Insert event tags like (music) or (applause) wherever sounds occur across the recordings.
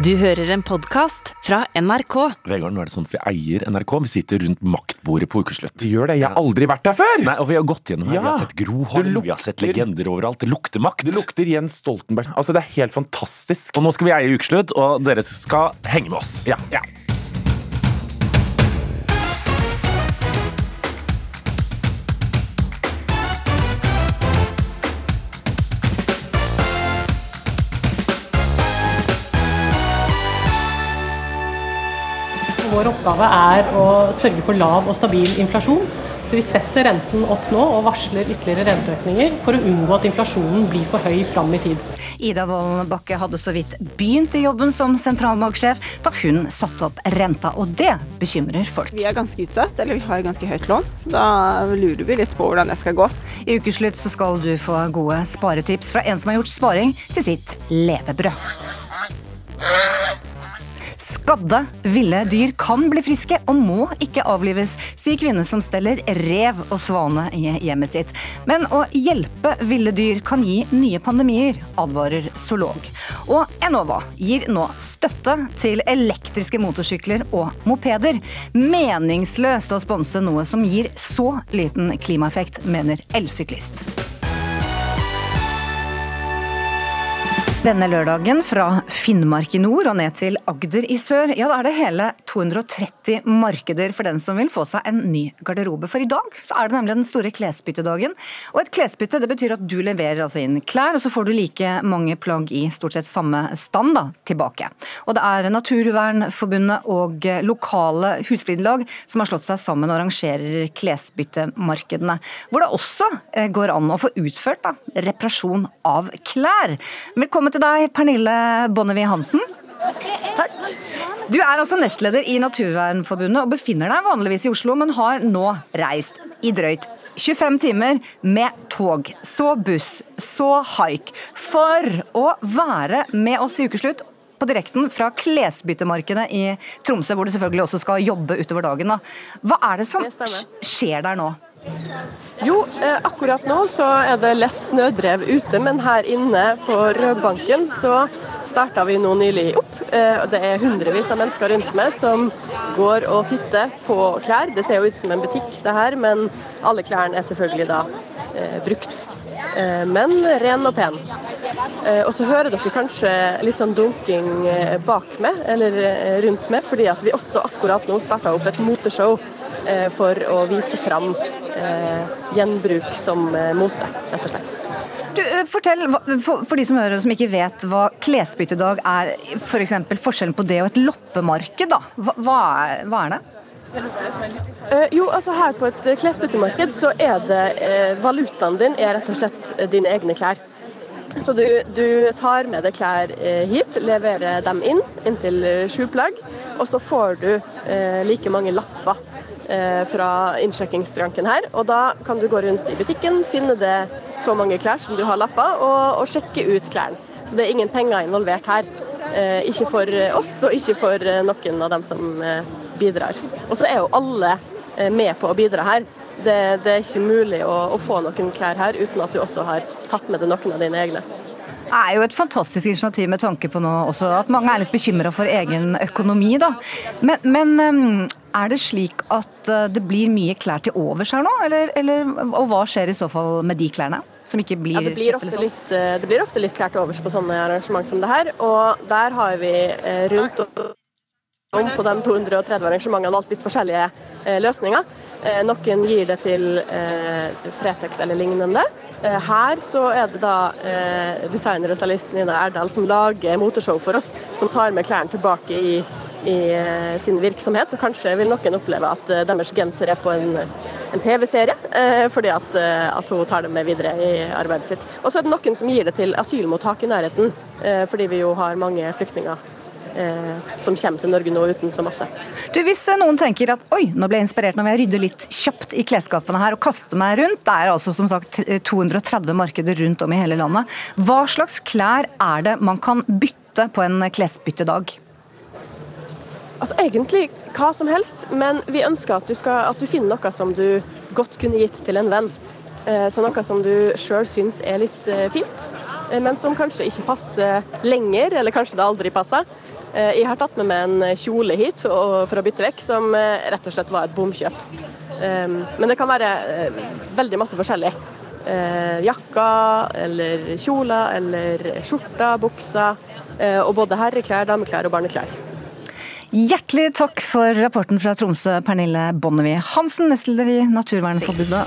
Du hører en podkast fra NRK. Vegard, nå er det sånn at vi eier NRK. Vi sitter rundt maktbordet på ukeslutt. Du gjør det. Jeg har aldri vært der før! Nei, og Vi har gått gjennom her. Ja. Vi har sett Gro Holm, vi har sett legender overalt. Det lukter makt. Det lukter Jens Stoltenberg. Altså, det er helt fantastisk. Og nå skal vi eie ukeslutt, og dere skal henge med oss. Ja. Ja. Vår oppgave er å sørge for lav og stabil inflasjon. Så vi setter renten opp nå og varsler ytterligere renteøkninger for å unngå at inflasjonen blir for høy fram i tid. Ida Wolden Bakke hadde så vidt begynt i jobben som sentralbanksjef da hun satte opp renta, og det bekymrer folk. Vi er ganske utsatt, eller vi har ganske høyt lån, så da lurer vi litt på hvordan det skal gå. I ukeslutt så skal du få gode sparetips fra en som har gjort sparing til sitt levebrød. Skadde, ville dyr kan bli friske og må ikke avlives, sier kvinne som steller rev og svane i hjemmet sitt. Men å hjelpe ville dyr kan gi nye pandemier, advarer zoolog. Og Enova gir nå støtte til elektriske motorsykler og mopeder. Meningsløst å sponse noe som gir så liten klimaeffekt, mener elsyklist. Denne lørdagen fra Finnmark i nord og ned til Agder i sør, ja da er det hele 230 markeder for den som vil få seg en ny garderobe. For i dag så er det nemlig den store klesbyttedagen. Og et klesbytte det betyr at du leverer altså inn klær, og så får du like mange plagg i stort sett samme stand da, tilbake. Og det er Naturvernforbundet og lokale husflidlag som har slått seg sammen og arrangerer klesbyttemarkedene. Hvor det også eh, går an å få utført da, reparasjon av klær. Velkommen til deg, Pernille Bonnevie Hansen. Takk. Du er altså nestleder i Naturvernforbundet og befinner deg vanligvis i Oslo, men har nå reist i drøyt 25 timer med tog, så buss, så haik, for å være med oss i ukeslutt på direkten fra klesbyttemarkedet i Tromsø, hvor du selvfølgelig også skal jobbe utover dagen. Da. Hva er det som skjer der nå? Jo, eh, akkurat nå så er det lett snødrev ute, men her inne på Rødbanken så starta vi nå nylig opp. Eh, Det er hundrevis av mennesker rundt meg som går og titter på klær. Det ser jo ut som en butikk det her, men alle klærne er selvfølgelig da eh, brukt. Eh, men ren og pen. Og så hører dere kanskje litt sånn dunking bak meg, eller rundt meg, fordi at vi også akkurat nå starta opp et moteshow for å vise fram eh, gjenbruk som eh, mote, rett og slett. Du, eh, fortell, for, for de som hører som ikke vet hva klesbyttedag er, f.eks. For forskjellen på det og et loppemarked, da. Hva, hva, er, hva er det? Uh, jo, altså her på et eh, klesbyttemarked så er det uh, valutaen din er rett og slett eh, dine egne klær. Så du, du tar med deg klær eh, hit, leverer dem inn, inntil eh, sju plagg, og så får du eh, like mange lapper eh, fra innsjekkingsskranken her. Og da kan du gå rundt i butikken, finne det så mange klær som du har lapper, og, og sjekke ut klærne. Så det er ingen penger involvert her. Eh, ikke for eh, oss, og ikke for eh, noen av dem som eh, bidrar. Og så er jo alle eh, med på å bidra her. Det, det er ikke mulig å, å få noen klær her uten at du også har tatt med deg noen av dine egne. Det er jo et fantastisk initiativ med tanke på nå også at mange er litt bekymra for egen økonomi, da. Men, men um, er det slik at uh, det blir mye klær til overs her nå, eller, eller, og hva skjer i så fall med de klærne? Som ikke blir Ja, det, blir ofte litt, eh, det blir ofte litt klær til overs på sånne arrangement som det her. Og der har vi eh, rundt om på de 230 arrangementene alt litt forskjellige eh, løsninger. Eh, noen gir det til eh, Fretex eller lignende. Eh, her så er det da eh, designer og stylist Nina Erdal som lager motorshow for oss, som tar med klærne tilbake i, i eh, sin virksomhet. Så kanskje vil noen oppleve at eh, deres genser er på en, en TV-serie, eh, fordi at, at hun tar dem med videre i arbeidet sitt. Og så er det noen som gir det til asylmottak i nærheten, fordi vi jo har mange flyktninger som kommer til Norge nå uten så masse. Du, Hvis noen tenker at oi, nå ble jeg inspirert når jeg rydder litt kjapt i klesskapene her og kaster meg rundt, det er altså som sagt 230 markeder rundt om i hele landet. Hva slags klær er det man kan bytte på en klesbyttedag? Altså Egentlig hva som helst, men vi ønsker at du, skal, at du finner noe som du godt kunne gitt til en venn. Eh, Så noe som du sjøl syns er litt eh, fint. eh, men som kanskje ikke passer lenger, eller kanskje det aldri passer. Jeg har tatt med meg en kjole hit for å, bytte vekk, som rett og slett var et bomkjøp. Men det kan være veldig masse forskjellig. Jakker eller kjoler eller skjorter, bukser. Og både herreklær, dameklær og barneklær. Hjertelig takk for rapporten fra Tromsø, Pernille Bonnevie Hansen, nestleder i Naturvernforbundet.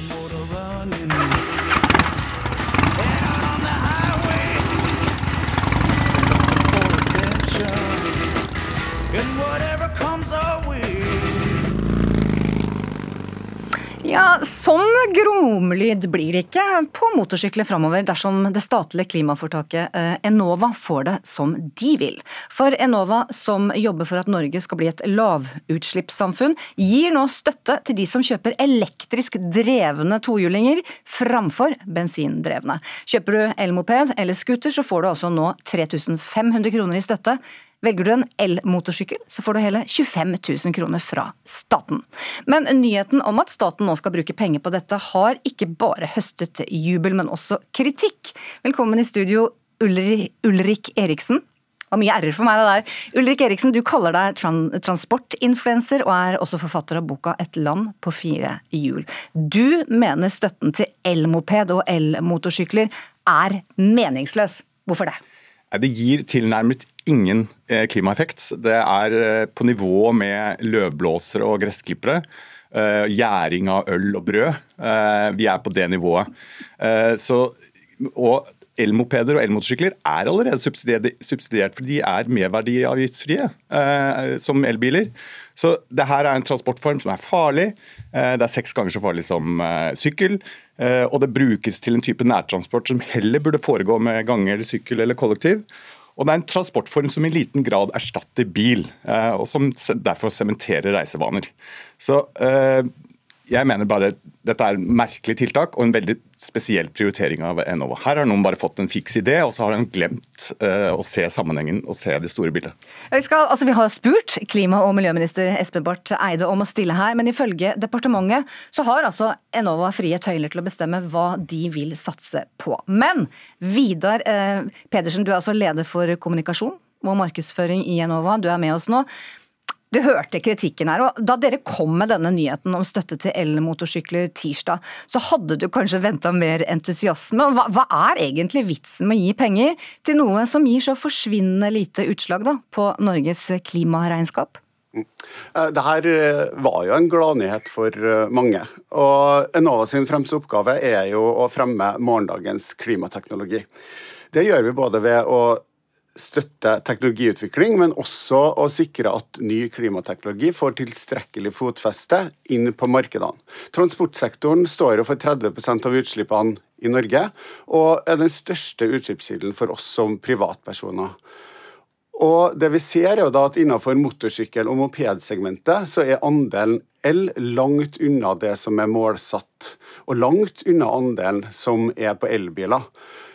Ja, sånn gromlyd blir det ikke på motorsykler framover dersom det statlige klimaforetaket eh, Enova får det som de vil. For Enova, som jobber for at Norge skal bli et lavutslippssamfunn, gir nå støtte til de som kjøper elektrisk drevne tohjulinger framfor bensindrevne. Kjøper du elmoped eller scooter, så får du altså nå 3500 kroner i støtte. Velger du en elmotorsykkel, så får du hele 25 000 kroner fra staten. Men nyheten om at staten nå skal bruke penger på dette, har ikke bare høstet jubel, men også kritikk. Velkommen i studio, Ulrik Eriksen. Var mye r-er for meg, det der. Ulrik Eriksen, du kaller deg transportinfluencer, og er også forfatter av boka 'Et land på fire hjul'. Du mener støtten til elmoped og elmotorsykler er meningsløs. Hvorfor det? Det gir tilnærmet ingen eh, klimaeffekt. Det er eh, på nivå med løvblåsere og gressklippere. eh, Gjæring av øl og brød. Vi er på det nivået. Så, og elmopeder og elmotorsykler er allerede subsidiert, for de er merverdiavgiftsfrie som elbiler. Så det her er en transportform som er farlig. Eh, det er seks ganger så farlig som eh, sykkel. Eh, og det brukes til en type nærtransport som heller burde foregå med gange eller sykkel eller kollektiv. Og det er en transportform som i liten grad erstatter bil, og som derfor sementerer reisevaner. Så jeg mener bare dette er et merkelig tiltak og en veldig spesiell prioritering av Enova. Her har noen bare fått en fiks idé, og så har de glemt eh, å se sammenhengen og se det store bildet. Vi, skal, altså vi har spurt klima- og miljøminister Espen Barth Eide om å stille her, men ifølge departementet så har altså Enova frie tøyler til å bestemme hva de vil satse på. Men Vidar eh, Pedersen, du er altså leder for kommunikasjon og markedsføring i Enova. Du er med oss nå. Du hørte kritikken her, og Da dere kom med denne nyheten om støtte til elmotorsykler tirsdag, så hadde du kanskje venta mer entusiasme. Hva, hva er egentlig vitsen med å gi penger til noe som gir så forsvinnende lite utslag da, på Norges klimaregnskap? Eh, Det her eh, var jo en gladnyhet for eh, mange. Og Enova sin fremste oppgave er jo å fremme morgendagens klimateknologi. Det gjør vi både ved å støtte teknologiutvikling, men også å sikre at ny klimateknologi får tilstrekkelig fotfeste inn på markedene. Transportsektoren står for 30% av utslippene i Norge, og er den største utslippskilden for oss som privatpersoner. Og det vi ser er at Innenfor motorsykkel- og mopedsegmentet så er andelen el langt unna det som er målsatt, og langt unna andelen som er på elbiler.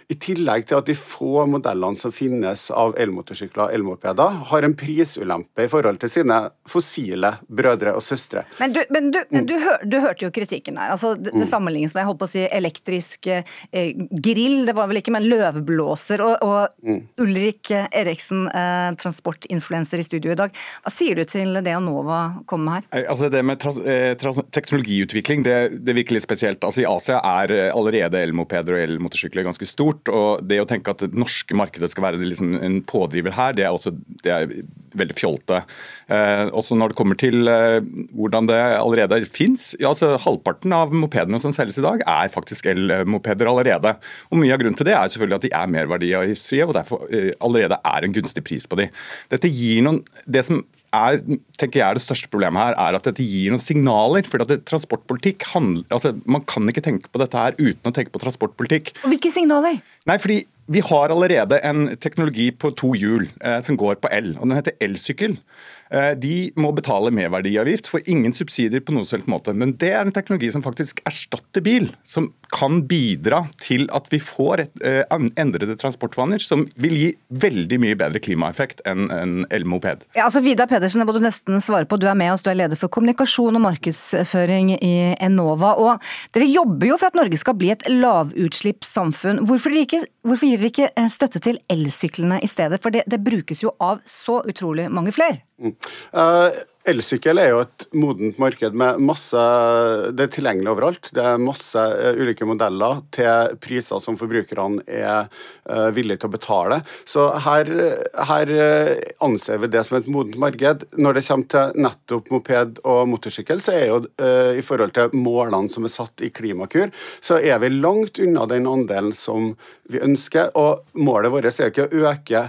I tillegg til at de få modellene som finnes av elmotorsykler og elmopeder, har en prisulempe i forhold til sine fossile brødre og søstre. Men du, men du, men du, hør, du hørte jo kritikken her. altså Det, det sammenlignes med jeg holdt på å si, elektrisk eh, grill, det var vel ikke, men løvblåser. Og, og Ulrik Eriksen, eh, transportinfluenser i studio i dag. Hva sier du til det Anova kommer med her? Altså det med trans eh, trans teknologiutvikling det, det virker litt spesielt. Altså I Asia er eh, allerede elmopeder og elmotorsykler ganske stort. Og Det å tenke at det norske markedet skal være liksom en pådriver her, det er, også, det er veldig fjolte. Eh, også når det kommer til eh, hvordan det allerede fins. Ja, altså, halvparten av mopedene som selges i dag, er faktisk elmopeder allerede. Og Mye av grunnen til det er selvfølgelig at de er merverdiavgiftsfrie og derfor eh, allerede er en gunstig pris på de. Dette gir noen, det som er, tenker jeg det største problemet her, er at dette gir noen signaler. for at det, transportpolitikk handler, altså Man kan ikke tenke på dette her uten å tenke på transportpolitikk. Og hvilke signaler? Nei, fordi vi har allerede en teknologi på to hjul eh, som går på el, og den heter elsykkel. Eh, de må betale merverdiavgift, får ingen subsidier på noen som måte. Men det er en teknologi som faktisk erstatter bil, som kan bidra til at vi får et, eh, endrede transportvaner som vil gi veldig mye bedre klimaeffekt enn en elmoped. Ja, altså Vidar Pedersen, det må du nesten svare på. Du er med oss, du er leder for kommunikasjon og markedsføring i Enova. og Dere jobber jo for at Norge skal bli et lavutslippssamfunn. Hvorfor, hvorfor gir dere ikke eh, støtte til elsyklene i stedet? For det, det brukes jo av så utrolig mange flere. Mm. Uh, Elsykkel er jo et modent marked med masse Det er tilgjengelig overalt. Det er masse uh, ulike modeller til priser som forbrukerne er uh, villige til å betale. Så her, her anser vi det som et modent marked. Når det kommer til nettopp moped og motorsykkel, så er jo i forhold til målene som er satt i Klimakur, så er vi langt unna den andelen som vi ønsker. Og målet vårt er jo ikke å øke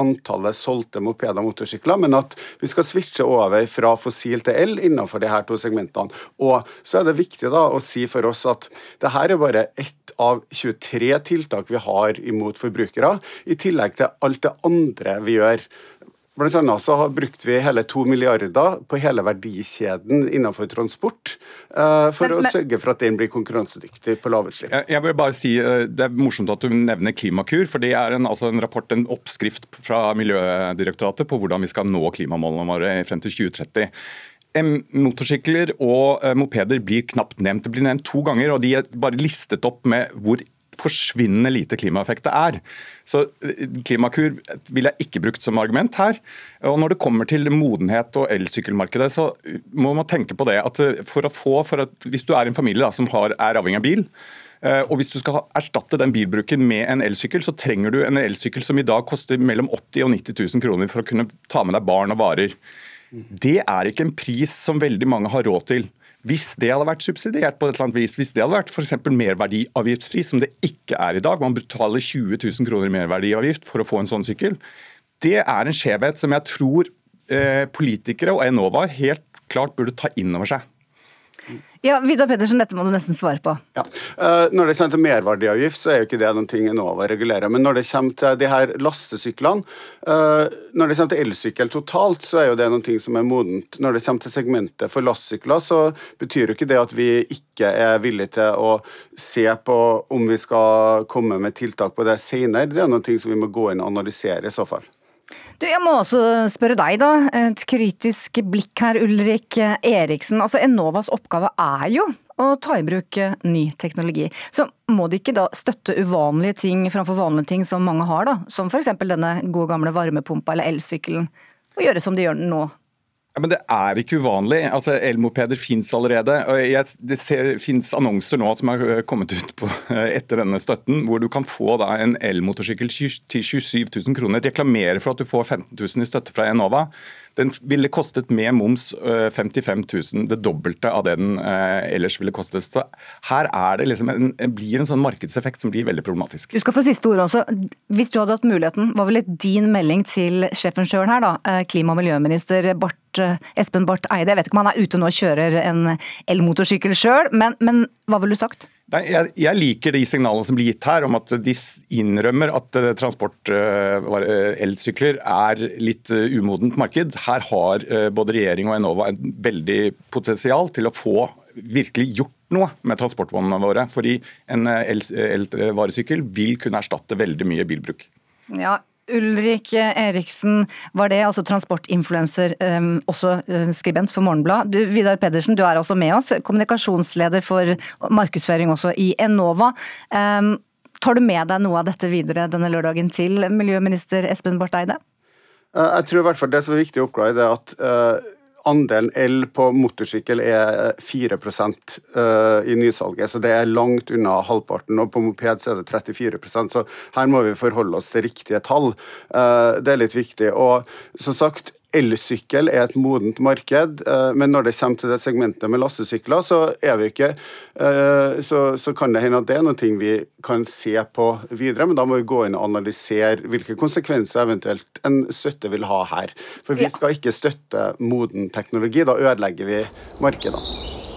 antallet solgte mopeder og motorsykler, men at vi skal switche over fra fossil til el innenfor de her to segmentene. Og så er det viktig da å si for oss at det her er bare ett av 23 tiltak vi har imot forbrukere, i tillegg til alt det andre vi gjør. Blant annet så har brukt vi hele to milliarder på hele verdikjeden innenfor transport uh, for men, å sørge for at den blir konkurransedyktig på lavutslipp. Jeg, jeg vil bare si, eh, Det er morsomt at du nevner Klimakur, for det er en, altså en rapport, en oppskrift fra Miljødirektoratet på hvordan vi skal nå klimamålene våre frem til 2030. Motorsykler og eh, mopeder blir knapt nevnt. Det blir nevnt to ganger, og de er bare listet opp med hvor forsvinnende lite klimaeffekt det er. Så eh, Klimakur vil jeg ikke brukt som argument her. Og Når det kommer til modenhet og elsykkelmarkedet, så må man tenke på det at eh, for å få, for at Hvis du er en familie da, som har, er avhengig av bil, eh, og Hvis du skal erstatte den bilbruken med en elsykkel, så trenger du en elsykkel som i dag koster mellom 80 og 90 000 kroner for å kunne ta med deg barn og varer. Det er ikke en pris som veldig mange har råd til. Hvis det hadde vært subsidiert på et eller annet vis, hvis det hadde vært f.eks. merverdiavgiftsfri, som det ikke er i dag, man betaler 20 000 kroner i merverdiavgift for å få en sånn sykkel, det er en skjevhet som jeg tror eh, politikere og Enova helt klart burde ta inn over seg. Ja, Vidar Pedersen, dette må du nesten svare på. Ja. Uh, når det kommer til merverdiavgift, så er jo ikke det noen ting Enova regulerer. Men når det kommer til de her lastesyklene, uh, når det kommer til elsykkel totalt, så er jo det noen ting som er modent. Når det kommer til segmentet for lastsykler, så betyr jo ikke det at vi ikke er villige til å se på om vi skal komme med tiltak på det senere. Det er noen ting som vi må gå inn og analysere i så fall. Du, jeg må også spørre deg, da. Et kritisk blikk her, Ulrik Eriksen. Altså, Enovas oppgave er jo å ta i bruk ny teknologi. Så må de ikke da støtte uvanlige ting framfor vanlige ting som mange har, da? Som f.eks. denne gode gamle varmepumpa eller elsykkelen. Og gjøre som de gjør nå ja, men Det er ikke uvanlig. Altså, Elmopeder fins allerede. jeg, Det finnes annonser nå som har kommet ut på, (laughs) etter denne støtten, hvor du kan få da, en elmotorsykkel til 27 000 kroner. Reklamere for at du får 15 000 i støtte fra Enova. Den ville kostet med moms 55 000, det dobbelte av det den ellers ville kostet. Så her er det liksom en, blir en sånn markedseffekt som blir veldig problematisk. Du skal få siste ord også. Hvis du hadde hatt muligheten, hva ville din melding til sjefen sjøl her, da, klima- og miljøminister Barth Espen Barth Eide? Jeg vet ikke om han er ute nå og kjører en elmotorsykkel sjøl, men, men hva ville du sagt? Jeg, jeg, liker de signalene som blir gitt her, om at de innrømmer at uh, transport uh, elsykler er litt umodent marked. Her har både regjering og Enova en veldig potensial til å få virkelig gjort noe med transportvognene våre. Fordi en elvaresykkel el vil kunne erstatte veldig mye bilbruk. Ja, Ulrik Eriksen var det, altså transportinfluenser, um, også uh, skribent for Morgenblad. Du, Vidar Pedersen, du er også med oss, kommunikasjonsleder for markedsføring også i Enova. Um, tar du med deg noe av dette videre denne lørdagen til miljøminister Espen Barth Eide? Uh, jeg tror i hvert fall det som er viktig å oppklare, er at uh, andelen el på motorsykkel er 4 eh, i nysalget, så det er langt unna halvparten. Og på moped så er det 34% så her må vi forholde oss til riktige tall. Eh, det er litt viktig. Og som sagt, Elsykkel er et modent marked, eh, men når det kommer til det segmentet med lastesykler, så, ikke, eh, så, så kan det hende at det er noe vi kan se på videre. Men da må vi gå inn og analysere hvilke konsekvenser eventuelt en støtte vil ha her. For vi skal ikke støtte moden teknologi. Da ødelegger vi markedene.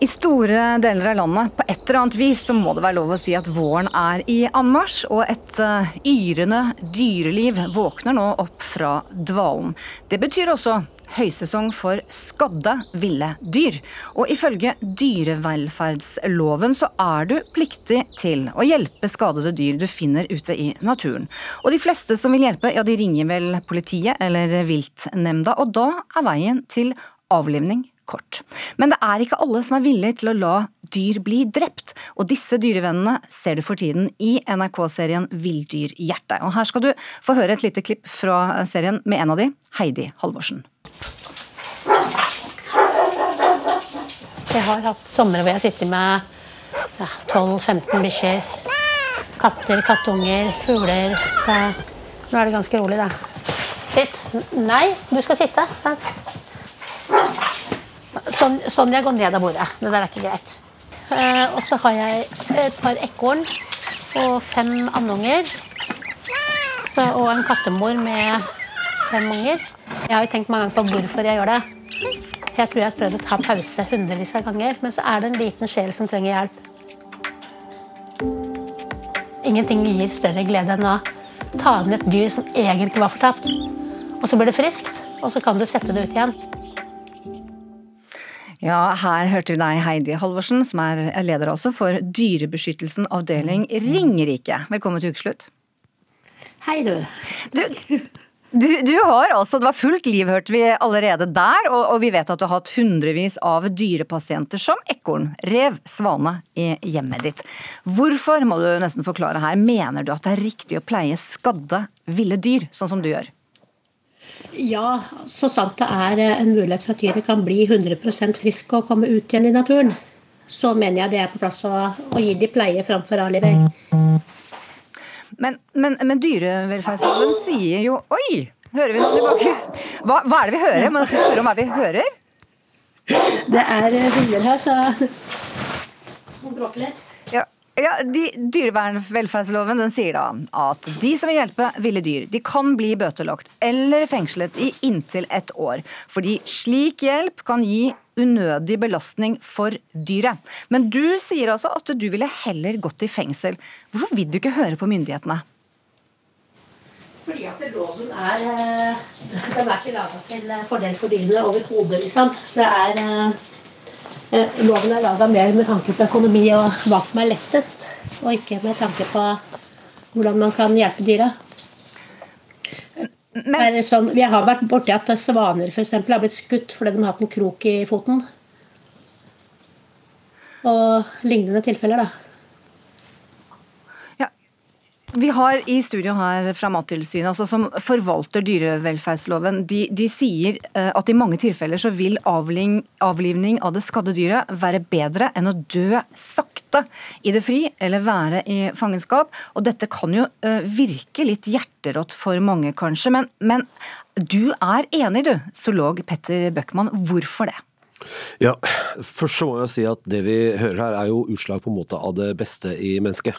I store deler av landet, på et eller annet vis, så må det være lov å si at våren er i anmarsj, og et uh, yrende dyreliv våkner nå opp fra dvalen. Det betyr også høysesong for skadde, ville dyr. Og ifølge dyrevelferdsloven så er du pliktig til å hjelpe skadede dyr du finner ute i naturen. Og de fleste som vil hjelpe, ja de ringer vel politiet eller viltnemnda, og da er veien til avlivning kort. Men det er ikke alle som er villige til å la dyr bli drept, og disse dyrevennene ser du for tiden i NRK-serien Villdyrhjerte. Og her skal du få høre et lite klipp fra serien med en av de, Heidi Halvorsen. Jeg har hatt somre hvor jeg har sittet med ja, 12-15 bikkjer. Katter, kattunger, fugler. Så nå er det ganske rolig, da. Sitt. Nei, du skal sitte. Sånn, Sonja går ned av bordet. Det der er ikke greit. Uh, og så har jeg et par ekorn og fem andunger. Og en kattemor med fem unger. Jeg har jo tenkt mange ganger på hvorfor jeg gjør det. Jeg tror jeg har prøvd å ta pause hundrevis av ganger, men så er det en liten sjel som trenger hjelp. Ingenting gir større glede enn å ta inn et dyr som egentlig var fortapt. Og så blir det friskt, og så kan du sette det ut igjen. Ja, her hørte vi deg, Heidi Halvorsen, som er leder altså for Dyrebeskyttelsen avdeling Ringerike. Velkommen til ukeslutt. Hei, du. Du, du, du, har altså, Det var fullt liv, hørte vi allerede der, og, og, vi vet at du har hatt hundrevis av dyrepasienter som ekorn, rev, svane i hjemmet ditt. Hvorfor, må du nesten forklare her, mener du at det er riktig å pleie skadde, ville dyr, sånn som du gjør? Ja, så sant det er en mulighet for at dyret kan bli 100% frisk og komme ut igjen i naturen, så mener jeg det er på plass å, å gi de pleie framfor avliving. Men, men, men dyrevelferdsloven sier jo Oi! Hører vi noe tilbake? Hva, hva, er det vi hører? Man skal spørre om hva vi hører. Det er hunder her, så Må bråke litt. Ja, de, Dyrevernvelferdsloven den sier da at de som vil hjelpe ville dyr, de kan bli bøtelagt eller fengslet i inntil ett år. Fordi slik hjelp kan gi unødig belastning for dyret. Men du sier altså at du ville heller gått i fengsel. Hvorfor vil du ikke høre på myndighetene? Fordi at loven er eh, Den er ikke laga til eh, fordel for dyrene overhodet, liksom. Det er eh, Loven er laga mer med tanke på økonomi og hva som er lettest, og ikke med tanke på hvordan man kan hjelpe dyra. Men, sånn, vi har vært borti at svaner for eksempel, har blitt skutt fordi de har hatt en krok i foten. Og lignende tilfeller, da. Vi har i studio her fra Mattilsynet, altså som forvalter dyrevelferdsloven, de, de, sier eh, at i mange tilfeller så vil avling, avlivning av det skadde dyret være bedre enn å dø sakte i det fri eller være i fangenskap. Og dette kan jo uh, virke litt hjerterått for mange, kanskje. Men, men du er enig, du, zoolog Petter Bøckmann. Hvorfor det? Ja, Først så må jeg si at det vi hører her er jo utslag på en måte av det beste i mennesket.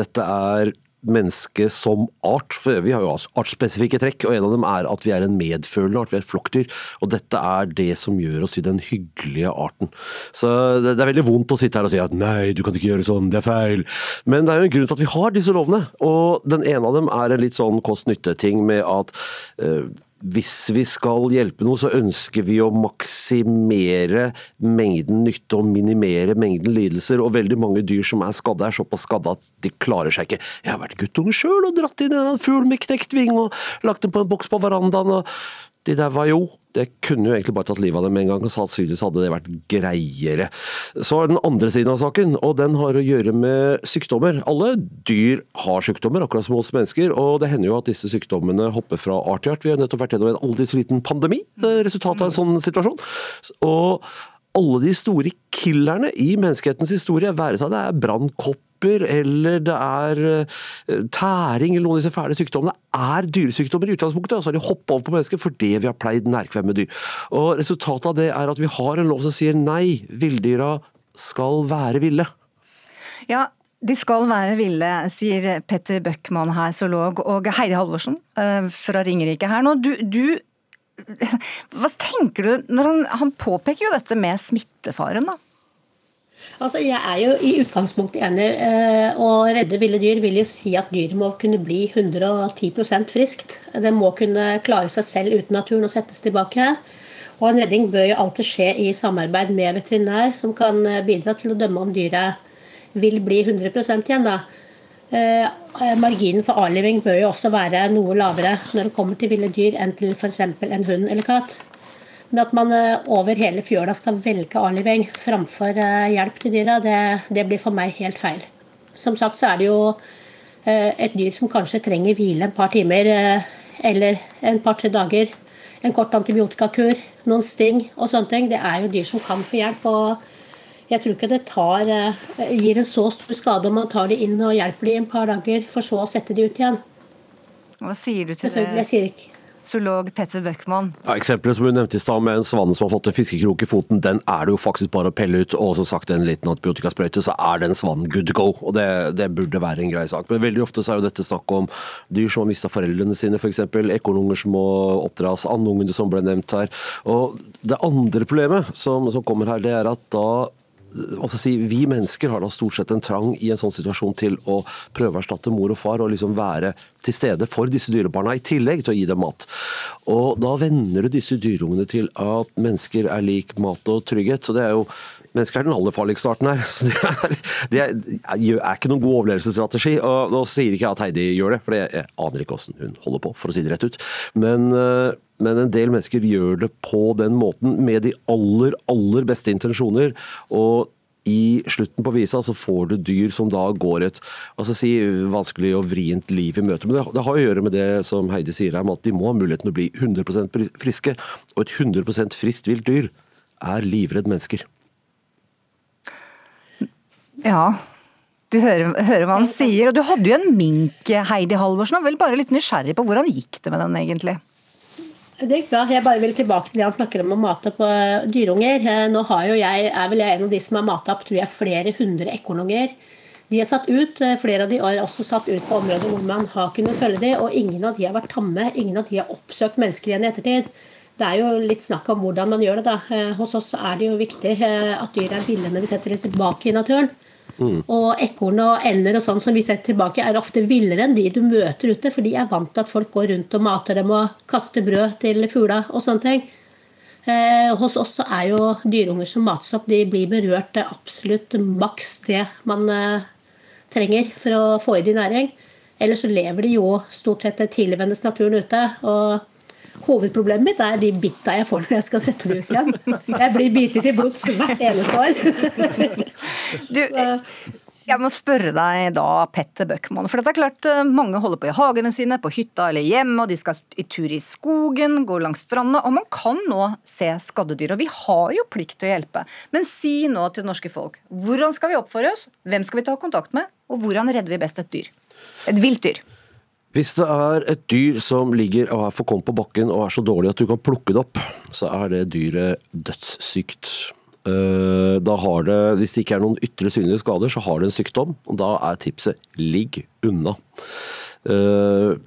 Dette er menneske som art. For vi har jo artsspesifikke trekk, og en av dem er at vi er en medfølende art, vi er et flokkdyr. Og dette er det som gjør oss til den hyggelige arten. Så det er veldig vondt å sitte her og si at nei, du kan ikke gjøre sånn, det er feil. Men det er jo en grunn til at vi har disse lovene. Og den ene av dem er en litt sånn kost-nytte-ting med at uh, hvis vi skal hjelpe noe, så ønsker vi å maksimere mengden nytte og minimere mengden lidelser. Og veldig mange dyr som er skadde, er såpass skadde at de klarer seg ikke. Jeg har vært guttunge sjøl og dratt inn en fugl med knekt ving og lagt den på en boks på verandaen. og de der var jo Det kunne jo egentlig bare tatt livet av dem med en gang, og sannsynligvis hadde det vært greiere. Så er den andre siden av saken, og den har å gjøre med sykdommer. Alle dyr har sykdommer, akkurat som oss mennesker, og det hender jo at disse sykdommene hopper fra art til art. Vi har nettopp vært gjennom en aldri så liten pandemi, resultatet av en sånn situasjon. Og alle de store killerne i menneskehetens historie, være seg det er brannkopp eller det er eh, tæring eller noen av disse fæle sykdommene, er dyresykdommer i utgangspunktet. Og så har de hoppa over på mennesker fordi vi har pleid nærkvem med dyr. Og Resultatet av det er at vi har en lov som sier nei, villdyra skal være ville. Ja, de skal være ville, sier Petter Bøckmann her, zoolog, og Heidi Halvorsen eh, fra Ringerike her nå. Du, du hva tenker du når han, han påpeker jo dette med smittefaren, da? Altså, jeg er jo i utgangspunktet enig. Eh, å redde ville dyr vil jo si at dyret må kunne bli 110% friskt. Det må kunne klare seg selv uten naturen og settes tilbake. Og en redding bør jo alltid skje i samarbeid med veterinær, som kan eh, bidra til å dømme om dyret vil bli 100 igjen. da. Eh, marginen for avliving bør jo også være noe lavere når det kommer til ville dyr enn til f.eks. en hund eller katt. Men at man eh, over hele fjøla skal velge avliving framfor eh, hjelp til dyra, det, det blir for meg helt feil. Som sagt så er det jo eh, et dyr som kanskje trenger hvile en par timer eller en par-tre dager. En kort antibiotikakur, noen sting og sånne ting. Det er jo dyr som kan få hjelp. og Jeg tror ikke det tar, gir en så stor skade om man tar de inn og hjelper de en par dager, for så å sette de ut igjen. Hva sier du til det? Jeg sier ikke zoolog Petter Bøckmann. Ja, Eksempelet som hun nevnte i stad med en svanne som har fått en fiskekrok i foten, den er det jo faktisk bare å pelle ut, og som sagt en liten antibiotikasprøyte, så er den svanen good to go. og det, det, burde være en grei sak. Men veldig ofte så er jo dette snakk om dyr som har mista foreldrene sine, f.eks. Ekornunger som må oppdras, andungene som ble nevnt her. Og Det andre problemet som, som kommer her, det er at da altså si, Vi mennesker har da stort sett en trang i en sånn situasjon til å prøve å erstatte mor og far og liksom være til stede for disse dyrebarna, i tillegg til å gi dem mat. Og Da venner du disse dyreungene til at mennesker er lik mat og trygghet. så det er jo Mennesker er den aller farligste arten her. (laughs) Så det er, det er, er ikke noen god overlevelsesstrategi. og Nå sier ikke jeg at Heidi gjør det, for jeg aner ikke hvordan hun holder på, for å si det rett ut. Men, eh, men en del mennesker gjør det på den måten, med de aller, aller beste intensjoner. og i slutten på visa så får du dyr som da går et altså si, vanskelig og vrient liv i møte. Men det, det har å gjøre med det som Heidi sier her, at de må ha muligheten å bli 100 friske. Og et 100 friskt vilt dyr er livredd mennesker. Ja, du hører, hører, hva han sier. Og du hadde jo en mink, Heidi Halvorsen, og vel bare litt nysgjerrig på hvordan gikk det med den egentlig? Det gikk bra. Jeg bare vil tilbake til det han snakker om å mate på dyrunger. Eh, nå har jo jeg, er vel jeg en av de som har mata opp tror jeg, flere hundre ekornunger. De er satt ut, eh, Flere av de er også satt ut på områder hvor man har kunnet følge de, og ingen av de har vært tamme. Ingen av de har oppsøkt mennesker igjen i ettertid. Det er jo litt snakk om hvordan man gjør det. da. Eh, hos oss er det jo viktig at dyr er ville når vi setter dem tilbake i naturen. Mm. Og ekorn og ender og sånn som vi ser tilbake, er ofte villere enn de du møter ute, for de er vant til at folk går rundt og mater dem og kaster brød til fugla og sånne ting. Eh, hos oss så er jo dyreunger som mates opp, de blir berørt det absolutt maks det man eh, trenger for å få i de næring. Ellers så lever de jo stort sett tilvendes naturen ute. og Hovedproblemet mitt er de bitta jeg får når jeg skal sette det ut igjen. Jeg blir bitet i blods hvert eneste år. (laughs) Du, jeg må spørre deg da, Petter Bøckmann. For det er klart eh, mange holder på i hagene sine, på hytta eller hjemme, og de skal i tur i skogen, gå langs stranda. Og man kan nå se skadde Og vi har jo plikt til å hjelpe. Men si nå til det norske folk, hvordan skal vi oppføre oss? Hvem skal vi ta kontakt med? Og hvordan redder vi best et dyr? Et vilt dyr. Hvis det er et dyr som ligger og er forkommet på bakken og er så dårlig at du kan plukke det opp, så er det dyret dødssykt. Eh, da har det, Hvis det ikke er noen ytre synlige skader, så har det en sykdom. og Da er tipset ligg unna. Eh,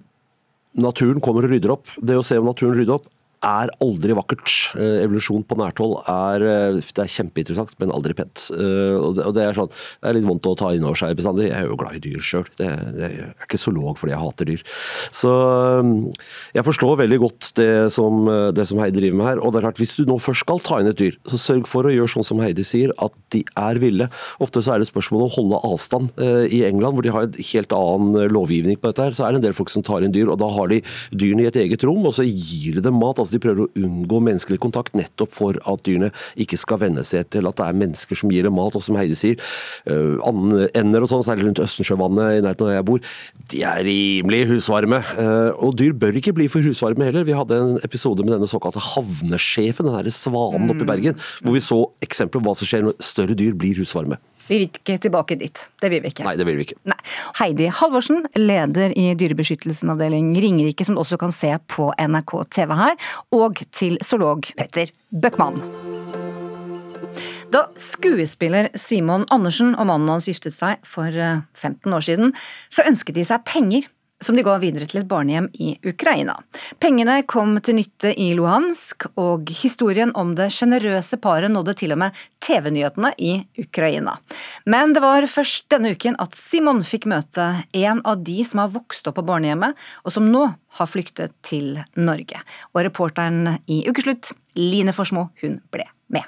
naturen kommer og rydder opp. Det å se om naturen rydder opp er aldri vakkert. Eh, evolusjon på nært hold er, eh, er kjempeinteressant, men aldri pent. Eh, og det, og det, er sånn, det er litt vondt å ta inn over seg bestandig. Jeg er jo glad i dyr sjøl. Jeg er ikke zoolog fordi jeg hater dyr. Så jeg forstår veldig godt det som, det som, Heidi driver med her. Og det er klart, Hvis du nå først skal ta inn et dyr, så sørg for å gjøre sånn som Heidi sier, at de er ville. Ofte så er det spørsmål om å holde avstand. I England, hvor de har en helt annen lovgivning på dette, her, så er det en del folk som tar inn dyr. og Da har de dyrene i et eget rom, og så gir de dem mat. altså de prøver å unngå menneskelig kontakt, nettopp for at dyrene ikke skal venne seg til at det er mennesker som gir dem mat. Og som Heidi sier, uh, ender og sånn, særlig rundt Østensjøvannet i nærheten av der jeg bor, de er rimelig husvarme. Uh, og dyr bør ikke bli for husvarme heller. Vi hadde en episode med denne såkalte havnesjefen, den derre svanen oppe i mm. Bergen, hvor vi så eksempler på hva som skjer når større dyr blir husvarme. Vi vil ikke tilbake dit. Det vil vi ikke. Nei, det vil vi ikke. Nei. Heidi Halvorsen, leder i Dyrebeskyttelsen avdeling Ringerike, som du også kan se på NRK TV her, og til zoolog Petter Bøckmann. Da skuespiller Simon Andersen og mannen hans giftet seg for 15 eh, år siden, så ønsket de seg penger som de ga videre til et barnehjem i Ukraina. Pengene kom til nytte i Luhansk, og historien om det sjenerøse paret nådde til og med TV-nyhetene i Ukraina. Men det var først denne uken at Simon fikk møte en av de som har vokst opp på barnehjemmet, og som nå har flyktet til Norge. Og reporteren i Ukeslutt, Line Forsmo, hun ble med.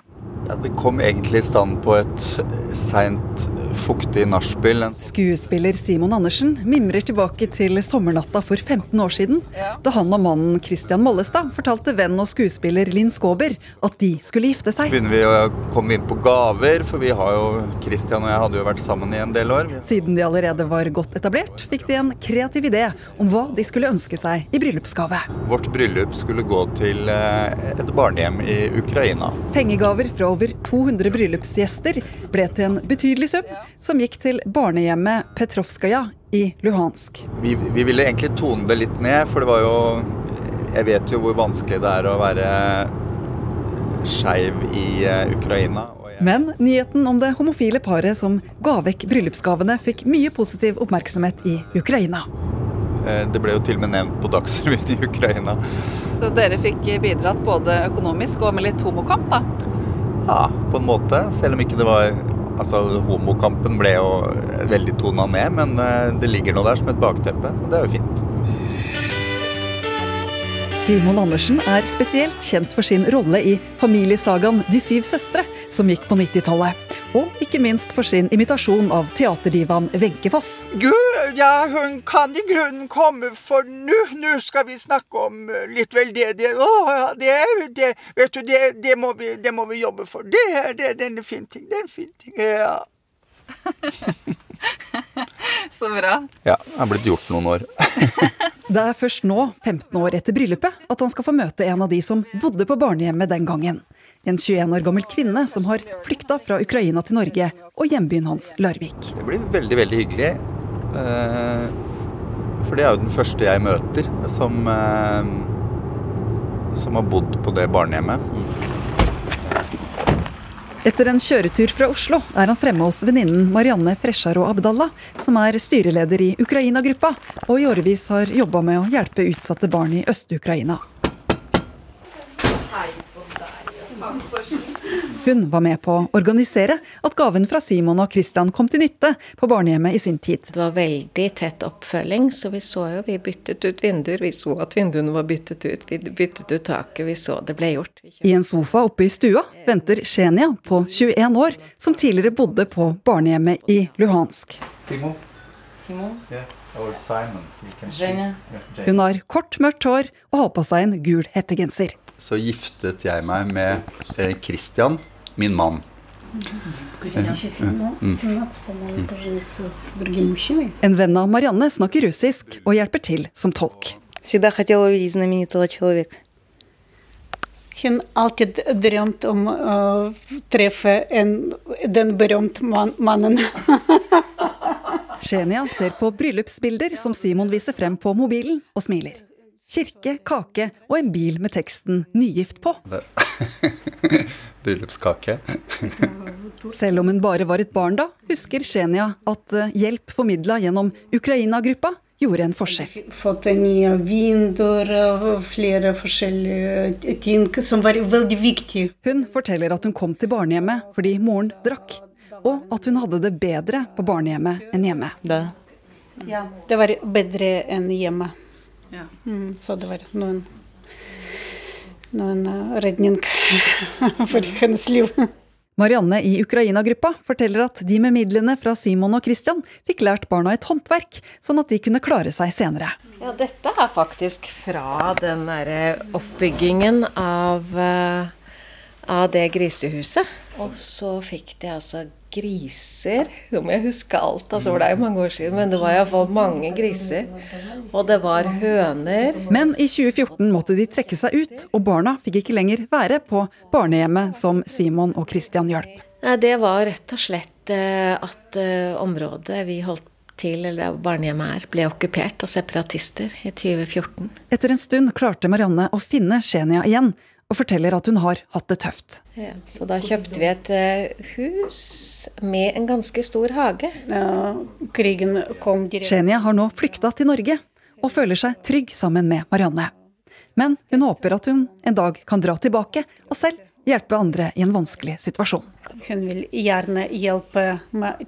Ja, det kom egentlig i stand på et seint, fuktig nachspiel. Skuespiller Simon Andersen mimrer tilbake til sommernatta for 15 år siden, da han og mannen Christian Mollestad fortalte venn og skuespiller Linn Skåber at de skulle gifte seg. begynner vi å komme inn på gaver, for vi har jo Christian og jeg hadde jo vært sammen i en del år. Siden de allerede var godt etablert, fikk de en kreativ idé om hva de skulle ønske seg i bryllupsgave. Vårt bryllup skulle gå til eh, et barnehjem i Ukraina. Pengegaver fra over 200 bryllupsgjester ble til en betydelig sum, som gikk til barnehjemmet Petrovskaja i Luhansk. Vi, vi ville egentlig tone det litt ned, for det var jo Jeg vet jo hvor vanskelig det er å være skeiv i eh, Ukraina. Men nyheten om det homofile paret som ga vekk bryllupsgavene, fikk mye positiv oppmerksomhet i Ukraina. Eh, Det ble jo til og med nevnt på Dagsrevyen i Ukraina. Så dere fikk bidratt både økonomisk og med litt homokamp, da? Ja, på en måte. Selv om ikke det var Altså, homokampen ble jo veldig tona ned, men eh, det ligger nå der som et bakteppe. og det er jo fint. Simon Andersen er spesielt kjent for sin rolle i familiesagaen De syv søstre, som gikk på 90-tallet. Og ikke minst for sin imitasjon av teaterdivaen Wenche Foss. Gud, ja, hun kan i grunnen komme, for nå nå skal vi snakke om eh, litt veldedighet. Å, ja, det, er- det, vet du, det, det, må vi, det må vi jobbe for. Det, er- det, det er en fin ting. Det er en fin ting. Ja. (laughs) (laughs) Så bra. Ja, jeg er blitt gjort noen år. (laughs) Det er først nå, 15 år etter bryllupet, at han skal få møte en av de som bodde på barnehjemmet den gangen. En 21 år gammel kvinne som har flykta fra Ukraina til Norge og hjembyen hans Larvik. Det blir veldig, veldig hyggelig. Eh, For det er jo den første jeg møter som, eh, som har bodd på det barnehjemmet. Etter en kjøretur fra Oslo er han fremme hos venninnen Marianne Fresharo Abdallah, som er styreleder i Ukraina-gruppa, og i årevis har jobba med å hjelpe utsatte barn i Øst-Ukraina. Hun var med på å organisere at gaven fra Simon og Christian kom til nytte på barnehjemmet i sin tid. Det var veldig tett oppfølging, så vi så jo vi byttet ut vinduer. Vi så at vinduene var byttet ut. Vi byttet ut taket. Vi så det ble gjort. I en sofa oppe i stua venter Shenia på 21 år, som tidligere bodde på barnehjemmet i Luhansk. Simon. Simon? Yeah. Yeah, Hun har kort, mørkt hår og har på seg en gul hettegenser. Så giftet jeg meg med eh, Christian min mann. En venn av Marianne snakker russisk og hjelper til som tolk. Всегда хотела увидеть знаменитого человека. Hun alltid drømt om å treffe en, den berømte man, mannen. Shenia ser på bryllupsbilder som Simon viser frem på mobilen, og smiler. Kirke, kake og en bil med teksten 'nygift' på. (laughs) Bryllupskake. (laughs) Selv om hun bare var et barn da, husker Shenia at eh, hjelp formidla gjennom Ukraina-gruppa gjorde en forskjell. Fått nye vinduer, og flere forskjellige ting som var veldig viktige. Hun forteller at hun kom til barnehjemmet fordi moren drakk, og at hun hadde det bedre på barnehjemmet enn hjemme. Ja, det var bedre enn hjemme. Mm, så det var noen, noen eh, redning (laughs) for hennes liv. Marianne i Ukraina-gruppa forteller at de med midlene fra Simon og Christian fikk lært barna et håndverk, sånn at de kunne klare seg senere. Ja, dette er faktisk fra den derre oppbyggingen av, eh, av det grisehuset. Og så fikk de altså griser. Nå må jeg huske alt, altså, for det er jo mange år siden. Men det var iallfall mange griser. Og det var høner. Men i 2014 måtte de trekke seg ut, og barna fikk ikke lenger være på barnehjemmet som Simon og Christian hjalp. Det var rett og slett eh, at eh, området vi holdt til, eller barnehjemmet er, ble okkupert av separatister i 2014. Etter en stund klarte Marianne å finne Shenia igjen, og forteller at hun har hatt det tøft. Ja, så da kjøpte vi et eh, hus med en ganske stor hage. krigen kom direkte. Shenia har nå flykta til Norge, og føler seg trygg sammen med Marianne. Men hun håper at hun en dag kan dra tilbake og selv hjelpe andre i en vanskelig situasjon. Hun vil gjerne hjelpe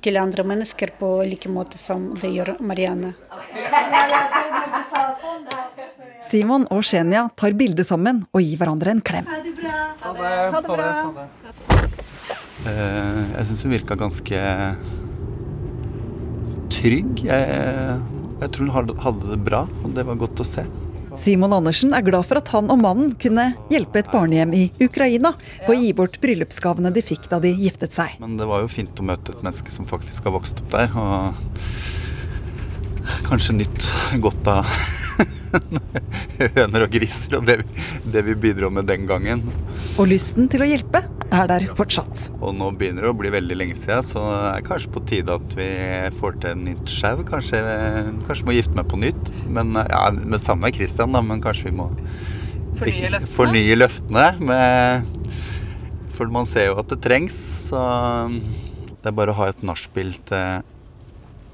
til andre mennesker på like måte som det gjør Marianne. (laughs) Simon og Shenya tar bilde sammen og gir hverandre en klem. Ha det bra. Ha det bra. Eh, jeg syns hun virka ganske trygg. Jeg, jeg tror hun hadde- hadde det bra, og det var godt å se. Simon Andersen er glad for at han og mannen kunne hjelpe et barnehjem i Ukraina på å gi bort bryllupsgavene de fikk da de giftet seg. Men det var jo fint å møte et menneske som faktisk har vokst opp der, og kanskje nytt godt av (laughs) (laughs) høner og griser og det, vi- det vi bidro med den gangen. Og lysten til å hjelpe er der fortsatt. Og nå begynner det å bli veldig lenge siden, så det er kanskje på tide at vi får til en nytt sjau. Kanskje, kanskje må gifte meg på nytt. Men ja, med samme Christian, da, men kanskje vi må Fornye løftene? fornye løftene. Med, for man ser jo at det trengs, så det er bare å ha et nachspiel til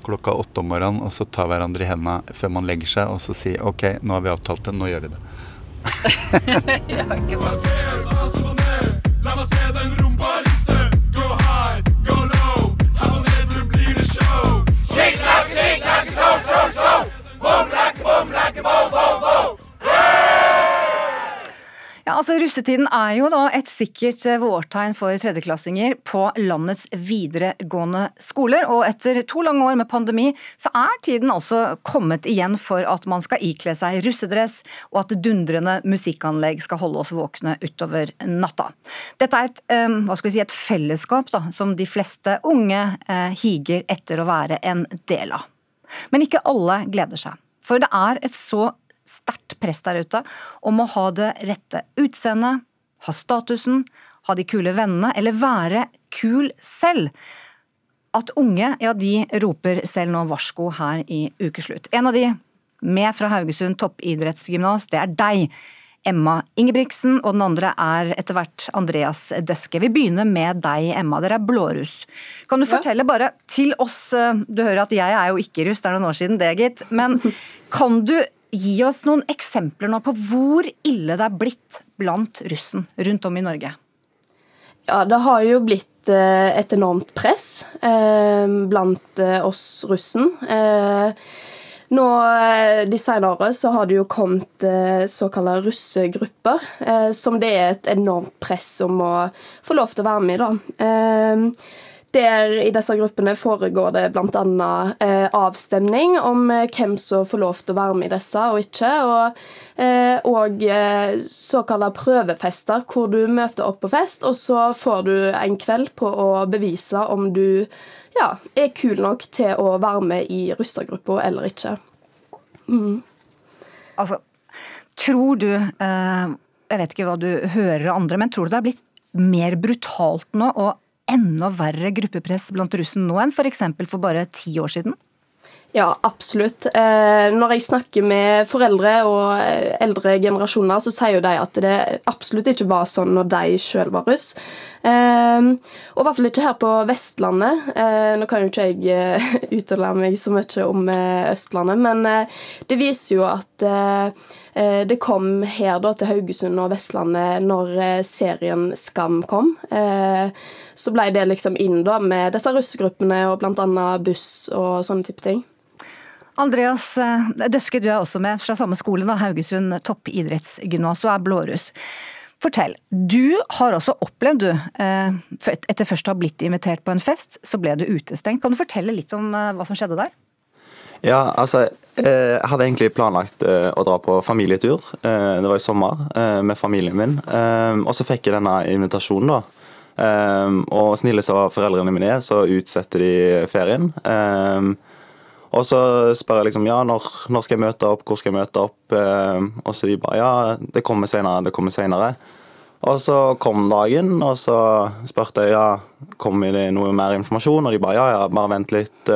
klokka åtte om morgenen, og så ta hverandre i hendene før man legger seg, og så si OK, nå har vi avtalt det, nå gjør vi det. (laughs) ja, ikke sant. La meg se den Ja, altså Russetiden er jo da et sikkert eh, vårtegn for tredjeklassinger på landets videregående skoler. Og etter to lange år med pandemi, så er tiden altså kommet igjen for at man skal ikle seg russedress, og at dundrende musikkanlegg skal holde oss våkne utover natta. Dette er et, eh, hva skal vi si, et fellesskap da, som de fleste unge eh, higer etter å være en del av. Men ikke alle gleder seg. For det er et så sterkt press der ute om å ha det rette utseendet, ha statusen, ha de kule vennene, eller være kul selv. At unge, ja, de roper selv nå varsko her i ukeslutt. En av de, med fra Haugesund toppidrettsgymnas, det er deg. Emma Ingebrigtsen, og den andre er etter hvert Andreas Døske. Vi begynner med deg, Emma. Dere er blåruss. Kan du fortelle bare til oss, eh, du hører at jeg er jo ikke russ, det er noen år siden det, gitt. Men kan du gi oss noen eksempler nå på hvor ille det er blitt blant russen rundt om i Norge? Ja, det har jo blitt eh, et enormt press eh, blant eh, oss russen. Nå De senere så har det jo kommet såkalte russegrupper, som det er et enormt press om å få lov til å være med i. da. Der I disse gruppene foregår det bl.a. Eh, avstemning om eh, hvem som får lov til å være med i disse og ikke. Og, eh, og eh, såkalte prøvefester, hvor du møter opp på fest, og så får du en kveld på å bevise om du ja, er kul nok til å være med i russergruppa eller ikke. Mm. Altså, tror du eh, Jeg vet ikke hva du hører andre, men tror du det har blitt mer brutalt nå og enda verre gruppepress blant russen nå enn f.eks. For, for bare ti år siden? Ja, absolutt. Eh, når jeg snakker med foreldre og eh, eldre generasjoner, så sier jo de at det absolutt ikke var sånn når de sjøl var russ. Eh, og i hvert fall ikke her på Vestlandet. Nå kan jo ikke jeg (laughs) uttale meg så mye om Østlandet, men det viser jo at det kom her da til Haugesund og Vestlandet når eh, serien Skam kom. Eh, så ble det liksom inn da med disse russegruppene og bl.a. buss og sånne type ting. Andreas eh, Døske, du er også med fra samme skole, da, Haugesund toppidrettsgymnas og er blåruss. Fortell, du har også opplevd, du, eh, etter først å ha blitt invitert på en fest, så ble du utestengt. Kan du fortelle litt om eh, hva som skjedde der? Ja, altså, jeg hadde egentlig planlagt å dra på familietur. Det var i sommer med familien min. Og så fikk jeg denne invitasjonen, da. Og snille som foreldrene mine er, så utsetter de ferien. Og så spør jeg liksom ja, når, når, skal jeg møte opp, hvor skal jeg møte opp? Og så de bare ja, det kommer senere, det kommer senere. Og så kom dagen, og så spurte jeg ja, kommer det noe mer informasjon, og de bare ja, ja, bare vent litt.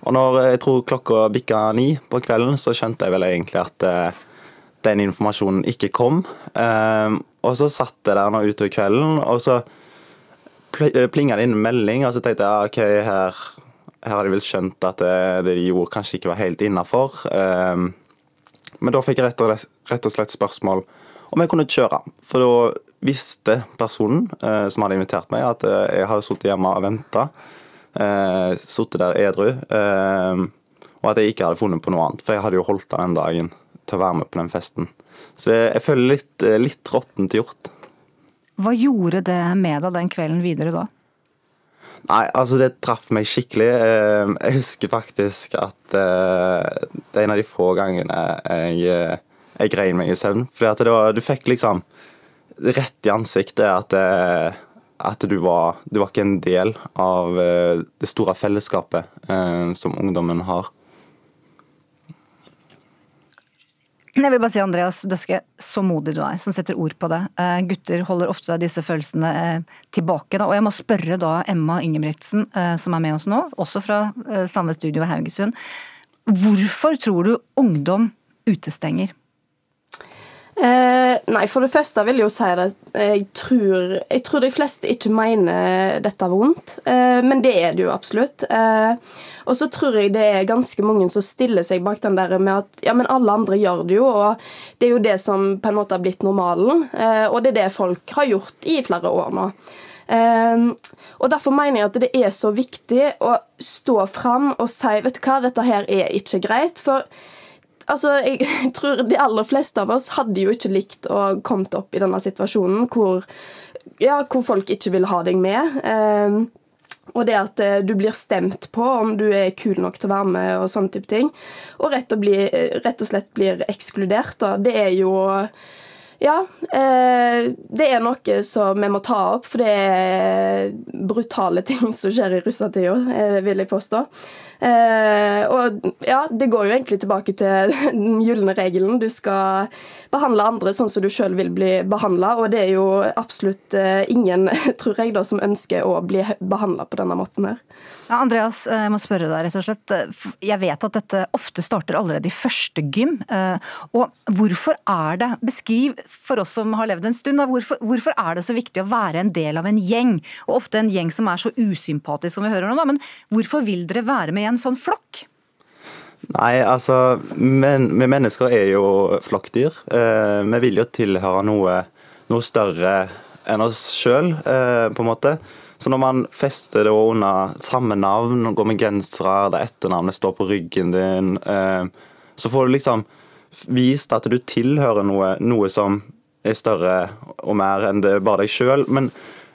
Og når jeg tror klokka bikka ni på kvelden, så skjønte jeg vel egentlig at eh, den informasjonen ikke kom. Eh, og så satt jeg der nå utover kvelden, og så plinga det inn en melding, og så tenkte jeg OK, her, her har de vel skjønt at det, det de gjorde kanskje ikke var helt innafor. Eh, men da fikk jeg rett og, rett og, slett spørsmål om jeg kunne kjøre. For da visste personen eh, som hadde invitert meg, at jeg hadde sittet hjemme og venta eh, sittet der edru, eh, og at jeg ikke hadde funnet på noe annet. For jeg hadde jo holdt av den dagen til å være med på den festen. Så jeg føler litt, litt råttent gjort. Hva gjorde det med deg den kvelden videre da? Nei, altså det traff meg skikkelig. Eh, Jeg husker faktisk at eh, det er en av de få gangene jeg, eh, jeg grein meg i søvn. Fordi at var, du fikk liksom rett i ansiktet at, eh, at du, var, du var ikke en del av eh, det store fellesskapet eh, som ungdommen har. Jeg vil bare si, Andreas Døske, så modig du er, som setter ord på det. Eh, gutter holder ofte disse følelsene eh, tilbake. Da. Og jeg må spørre da Emma Ingebrigtsen, eh, som er med oss nå, også fra eh, samme studio i Haugesund. Hvorfor tror du ungdom utestenger? Eh, nei, for det første vil jeg jo si at jeg tror, jeg tror de fleste ikke mener dette vondt, eh, men det er det jo absolutt. Eh, og så tror jeg det er ganske mange som stiller seg bak den der med at ja, men alle andre gjør det jo, og det er jo det som på en måte har blitt normalen, eh, og det er det folk har gjort i flere år nå. Eh, og Derfor mener jeg at det er så viktig å stå fram og si vet du hva, dette her er ikke greit. for Altså, jeg (laughs) tror De aller fleste av oss hadde jo ikke likt å kommet opp i denne situasjonen hvor, ja, hvor folk ikke vil ha deg med. Eh, og det at eh, du blir stemt på om du er kul nok til å være med, og sånne type ting. Og rett og, bli, rett og slett blir ekskludert, da. Det er jo ja, eh, det er noe som vi må ta opp, for det er brutale (laughs) ting som skjer i russetida, eh, vil jeg påstå. Eh, og ja, det går jo egentlig tilbake til (laughs) den gylne regelen. Du skal behandle andre sånn som du sjøl vil bli behandla, og det er jo absolutt eh, ingen, (laughs) tror jeg, da, som ønsker å bli behandla på denne måten her. Ja, Andreas, eh, jeg må spørre deg rett og slett. Jeg vet at dette ofte starter allerede i første gym. eh, Og hvorfor er det, beskriv for oss som har levd en stund, hvorfor, hvorfor er det så viktig å være en del av en gjeng? Og ofte en gjeng som er så usympatisk som vi hører nå, da, men hvorfor vil dere være med i en sånn flokk? Nei, altså men, Vi mennesker er jo flokkdyr. Eh, vi vil jo tilhøre noe, noe større enn oss sjøl, eh, på en måte. Så når man fester det under samme navn, og går med gensere der etternavnet står på ryggen din, eh, så får du liksom vist at du tilhører noe, noe som er større og mer enn det bare deg sjøl. Men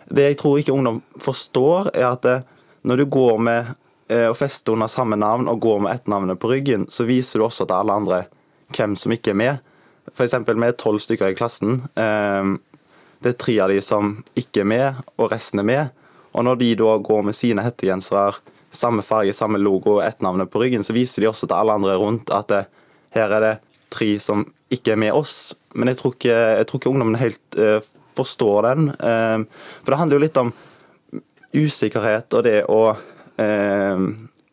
det jeg tror ikke ungdom forstår, er at det, når du går med eh, og fester under samme navn og går med etternavnet på ryggen, så viser du også til alle andre hvem som ikke er med. Eksempel, vi er tolv stykker i klassen. Eh, det er tre av de som ikke er med, og resten er med. Og når de da går med sine hettegensere, samme farge, samme logo og navn på ryggen, så viser de også til alle andre rundt at det, her er det tre som ikke er med oss. Men jeg tror ikke, jeg tror ikke ungdommen helt uh, forstår den. Eh, for det handler jo litt om usikkerhet og det å, eh,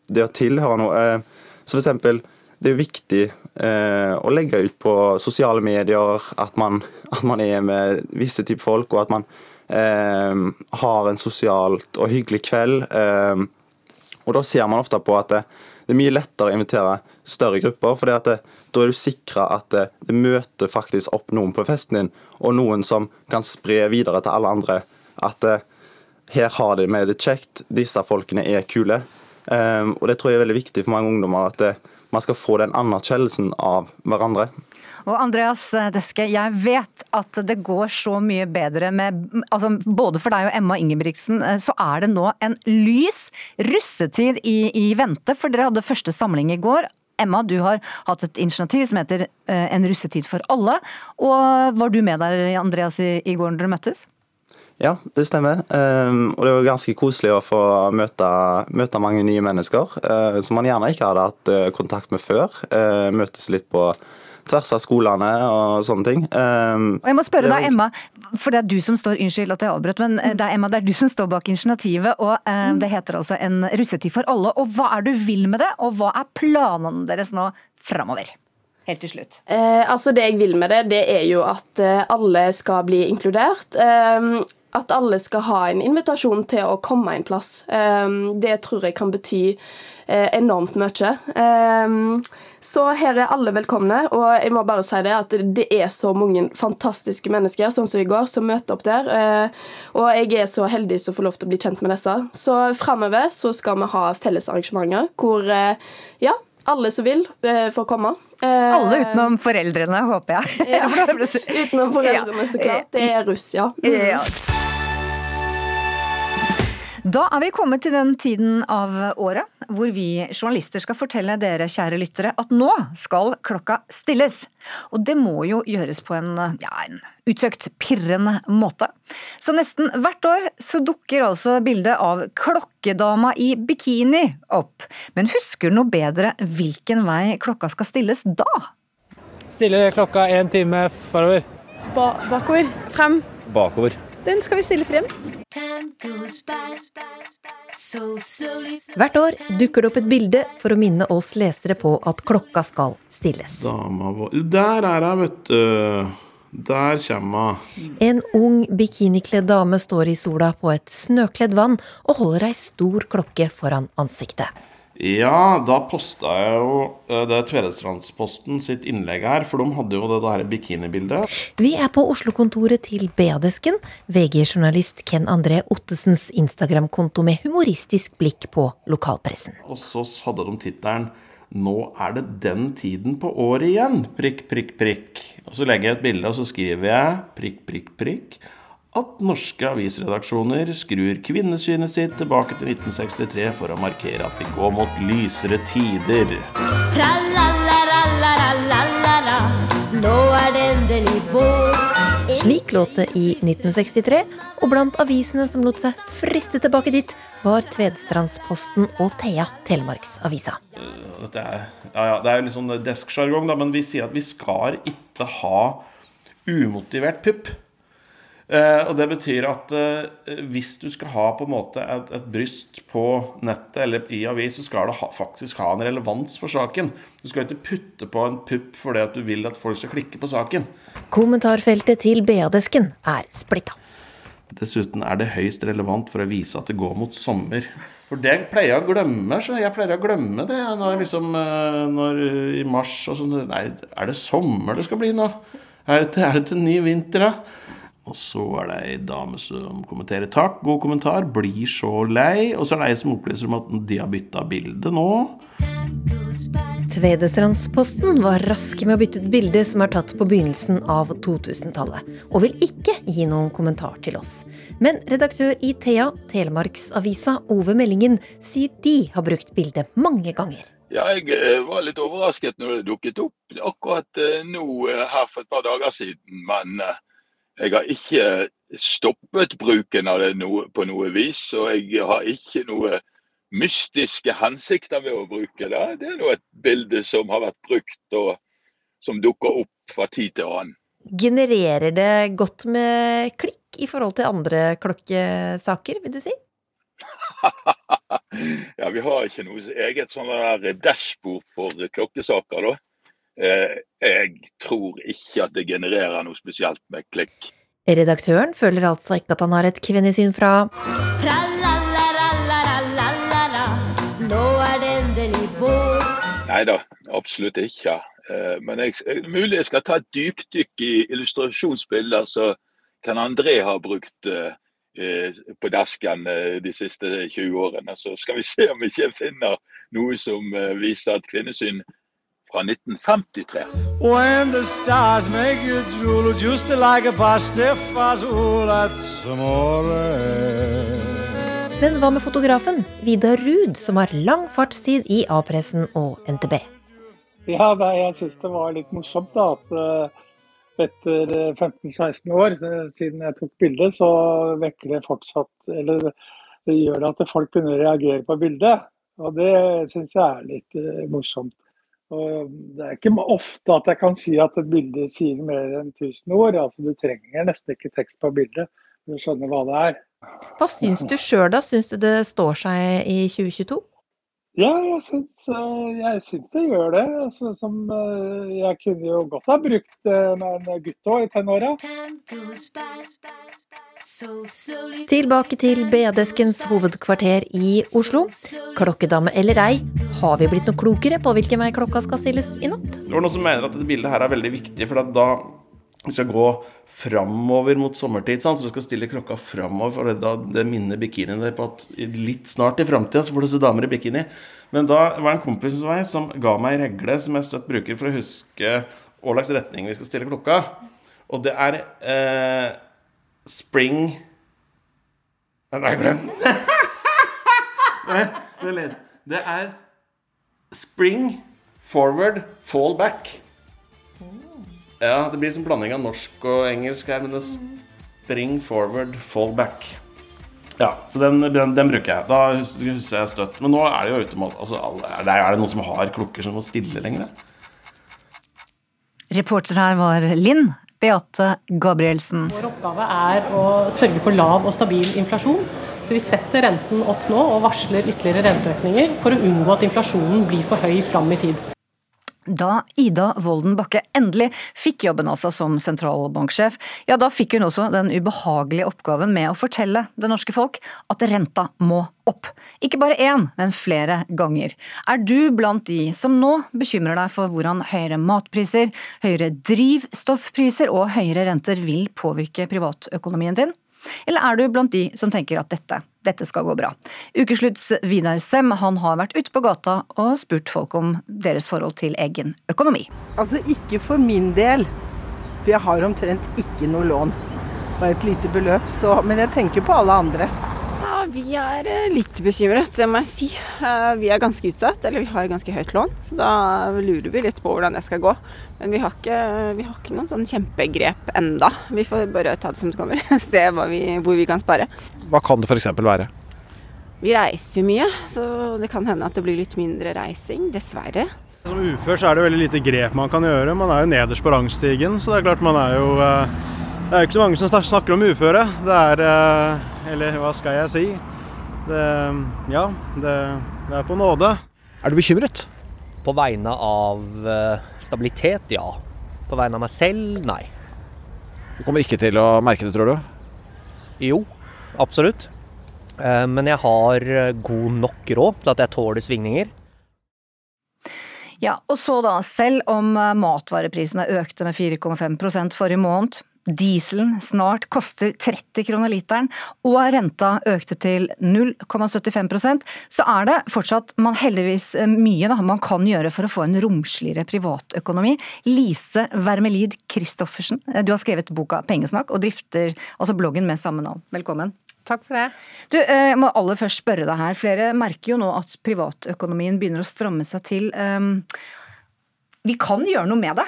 det å tilhøre noe. Eh, så for eksempel, det er jo viktig eh, å legge ut på sosiale medier at man, at man er med visse typer folk, og at man eh, har en sosialt og hyggelig kveld. Eh, og da ser man ofte på at det, det er mye lettere å invitere større grupper, for da er du sikra at det, det, møter faktisk opp noen på festen din, og noen som kan spre videre til alle andre at det, her har de med det kjekt, disse folkene er kule. Um, og Det tror jeg er veldig viktig for mange ungdommer, at det, man skal få den anerkjennelsen av hverandre. Og Andreas Døske, jeg vet at det går så mye bedre med altså Både for deg og Emma Ingebrigtsen, så er det nå en lys russetid i, i vente. For dere hadde første samling i går. Emma, du har hatt et initiativ som heter En russetid for alle. Og Var du med der, Andreas, i, i går når dere møttes? Ja, det stemmer. Um, og det var ganske koselig å få møte, møte mange nye mennesker som man gjerne ikke hadde hatt kontakt med før. Møtes litt på tvers av skolene og sånne ting. Um, og jeg må spørre deg, Emma, for det er du som står Unnskyld at jeg avbrøt, men det er Emma, det er du som står bak initiativet. og um, Det heter altså En russetid for alle. og Hva er du vil med det, og hva er planene deres nå framover? Helt til slutt. Eh, altså Det jeg vil med det, det er jo at alle skal bli inkludert. Eh, at alle skal ha en invitasjon til å komme en plass. Det tror jeg kan bety enormt mye. Så her er alle velkomne, og jeg må bare si det at det er så mange fantastiske mennesker sånn som i går, som møter opp der. Og jeg er så heldig som får lov til å bli kjent med disse. Så framover så skal vi ha fellesarrangementer hvor ja, Alle som vil, eh, får komme. Eh, Alle utenom foreldrene, håper jeg. Ja, (laughs) utenom foreldrene, så klart. Det er russ, ja. Mm. Da er vi kommet til den tiden av året hvor vi journalister skal fortelle dere, kjære lyttere, at nå skal klokka stilles. Og det må jo gjøres på en, ja, en utsøkt pirrende måte. Så nesten hvert år så dukker altså bildet av klokkedama i bikini opp. Men husker du noe bedre hvilken vei klokka skal stilles da? Stille klokka én time forover. Ba bakover. Frem. Bakover. Den skal vi stille frem. Hvert år dukker det opp et bilde for å minne oss lesere på at klokka skal stilles. Der er hun, vet du. Der kommer hun. En ung bikinikledd dame står i sola på et snøkledd vann og holder ei stor klokke foran ansiktet. Ja, da posta jeg jo eh, det Tvedestrandsposten sitt innlegg her, for de hadde jo det der bikinibildet. Vi er på Oslo-kontoret til BA-desken, VG-journalist Ken André Ottesens Instagram-konto med humoristisk blikk på lokalpressen. Og så hadde de tittelen 'Nå er det den tiden på året igjen'. Prikk, prikk, prikk. Og så legger jeg et bilde, og så skriver jeg prikk, prikk, prikk. At norske avisredaksjoner skrur kvinnesynet sitt tilbake til 1963 for å markere at vi går mot lysere tider. Nå er det endelig vår. Slik låt det i 1963, og blant avisene som lot seg friste tilbake dit, var Tvedstrandsposten og Thea, Telemarksavisa. Det er, ja, ja, det er jo litt sånn desksjargong, men vi sier at vi skal ikke ha umotivert pupp. Eh, og det betyr at eh, hvis du skal ha på en måte et, et bryst på nettet eller i avis, så skal det ha, faktisk ha en relevans for saken. Du skal ikke putte på en pupp fordi at du vil at folk skal klikke på saken. Kommentarfeltet til BA-desken er splitta. Dessuten er det høyst relevant for å vise at det går mot sommer. For det pleier jeg å glemme. så Jeg pleier å glemme det når, liksom, eh, når i mars og sånn. Nei, er det sommer det skal bli nå? Er det til, er det til ny vinter, da? Og så er det ei dame som kommenterer 'takk, god kommentar', blir så lei. Og så er det ei som opplyser om at de har bytta bilde nå. Tvedestrandsposten var raske med å bytte ut bilde som er tatt på begynnelsen av 2000-tallet, og vil ikke gi noen kommentar til oss. Men redaktør i Thea, Telemarksavisa, Ove Meldingen, sier de har brukt bildet mange ganger. Ja, jeg eh, var litt overrasket når det dukket opp akkurat eh, nå eh, her for et par dager siden. Men jeg har ikke stoppet bruken av det noe, på noe vis. Og jeg har ikke noe mystiske hensikter ved å bruke det. Det er nå et bilde som har vært brukt og som dukker opp fra tid til annen. Genererer det godt med klikk i forhold til andre klokkesaker, vil du si? (laughs) Ja, Vi har ikke noe eget sånn dashbord for klokkesaker, da. Eh, Jeg tror ikke at det genererer noe spesielt med klikk. Redaktøren føler altså ikke at han har et kvinnesyn fra Nå er det endelig vår. Nei da, absolutt ikke. Eh, Men jeg, eh, mulig jeg skal ta et dypdykk i illustrasjonsbilder som Ken André har brukt på desken de siste 20 årene. Så skal vi se om vi ikke finner noe som viser at kvinnesyn fra 1953. When the stars make you drool, just like a pasta fazool, that's amore. Men hva med fotografen Vidar Ruud, som har lang fartstid i A-pressen og NTB? Ja, nei, jeg syns det var litt morsomt da, at eh, etter eh, 15-16 år eh, siden jeg tok bildet, så vekker det fortsatt Eller det gjør det at folk begynner å reagere på bildet. Og det syns jeg er litt eh, morsomt. Og det er ikke ofte at jeg kan si at et bilde sier mer enn 1000 ord. Altså, du trenger nesten ikke tekst på bildet for å skjønne hva det er. Hva syns du sjøl, da? Syns du det står seg i 2022? Ja, jeg syns, eh, jeg syns det gjør det. Altså, som, eh, jeg kunne jo godt ha brukt med en gutt òg, i tenåra. Tilbake til BA-deskens hovedkvarter i Oslo. Klokkedame eller ei, har vi blitt noe klokere på hvilken vei klokka skal stilles i natt? Det var noen som mener at dette bildet her er veldig viktig, for da vi skal gå framover mot sommertid, sant? så du skal stille klokka framover. For da, det minner bikinien deg på at litt snart i framtida så får du se damer i bikini. Men da var det en kompis hos meg som ga meg ei regle som jeg støtt bruker for å huske hva slags retning vi skal stille klokka. Og det er eh, spring Nei, det vent litt. Det er spring, forward, fall back. Ja, det blir som blanding av norsk og engelsk her, men det er spring, forward, fall back. Ja, så den, den, den bruker jeg. Da husker jeg støtt. Men nå er det jo automat... Altså, er, det, er det noen som har klokker som må stille lenger? Reporter her var Linn Beate Gabrielsen. Vår oppgave er å sørge for lav og stabil inflasjon. Så vi setter renten opp nå og varsler ytterligere renteøkninger for å unngå at inflasjonen blir for høy fram i tid. Da Ida Wolden Bakke endelig fikk jobben altså som sentralbanksjef, ja da fikk hun også den ubehagelige oppgaven med å fortelle det norske folk at renta må opp. Ikke bare én, men flere ganger. Er du blant de som nå bekymrer deg for hvordan høyere matpriser, høyere drivstoffpriser og høyere renter vil påvirke privatøkonomien din? Eller er du blant de som tenker at dette, dette skal gå bra? Ukeslutts Vidar Sem han har vært ute på gata og spurt folk om deres forhold til egen økonomi. Altså ikke for min del, for jeg har omtrent ikke noe lån. Bare et lite beløp, så, men jeg tenker på alle andre. Vi er eh, litt bekymret, det må jeg si. Eh, Vi er ganske utsatt, eller vi har ganske høyt lån. Så da lurer vi litt på hvordan det skal gå. Men vi har ikke, vi har ikke noen sånn kjempegrep enda. Vi får bare ta det som det kommer. (laughs) Se hva vi, hvor vi kan spare. Hva kan det f.eks. være? Vi reiser jo mye, så det kan hende at det blir litt mindre reising. Dessverre. Som ufør så er det veldig lite grep man kan gjøre. Man er jo nederst på rangstigen, så det er klart man er jo eh, Det er jo ikke så mange som snakker om uføre. Det er eh, Eller hva skal jeg si? Det Ja, det, det er på nåde. Er du bekymret? På vegne av eh, stabilitet, ja. På vegne av meg selv, nei. Du kommer ikke til å merke det, tror du? Jo, absolutt. Eh, Men jeg har god nok råd til at jeg tåler svingninger. Ja, og så da, selv om matvareprisene økte med 4,5% forrige måned, dieselen snart koster 30 kroner literen, og renta økte til 0,75% så er det fortsatt man heldigvis eh, mye da, man kan gjøre for å få en romsligere privatøkonomi. Lise Wermelid Christoffersen, eh, du har skrevet boka Pengesnakk og drifter altså bloggen med samme navn. Velkommen. Takk for det. Du, eh, jeg må aller først spørre deg her. Flere merker jo nå at privatøkonomien begynner å stramme seg til. Um, vi kan gjøre noe med det.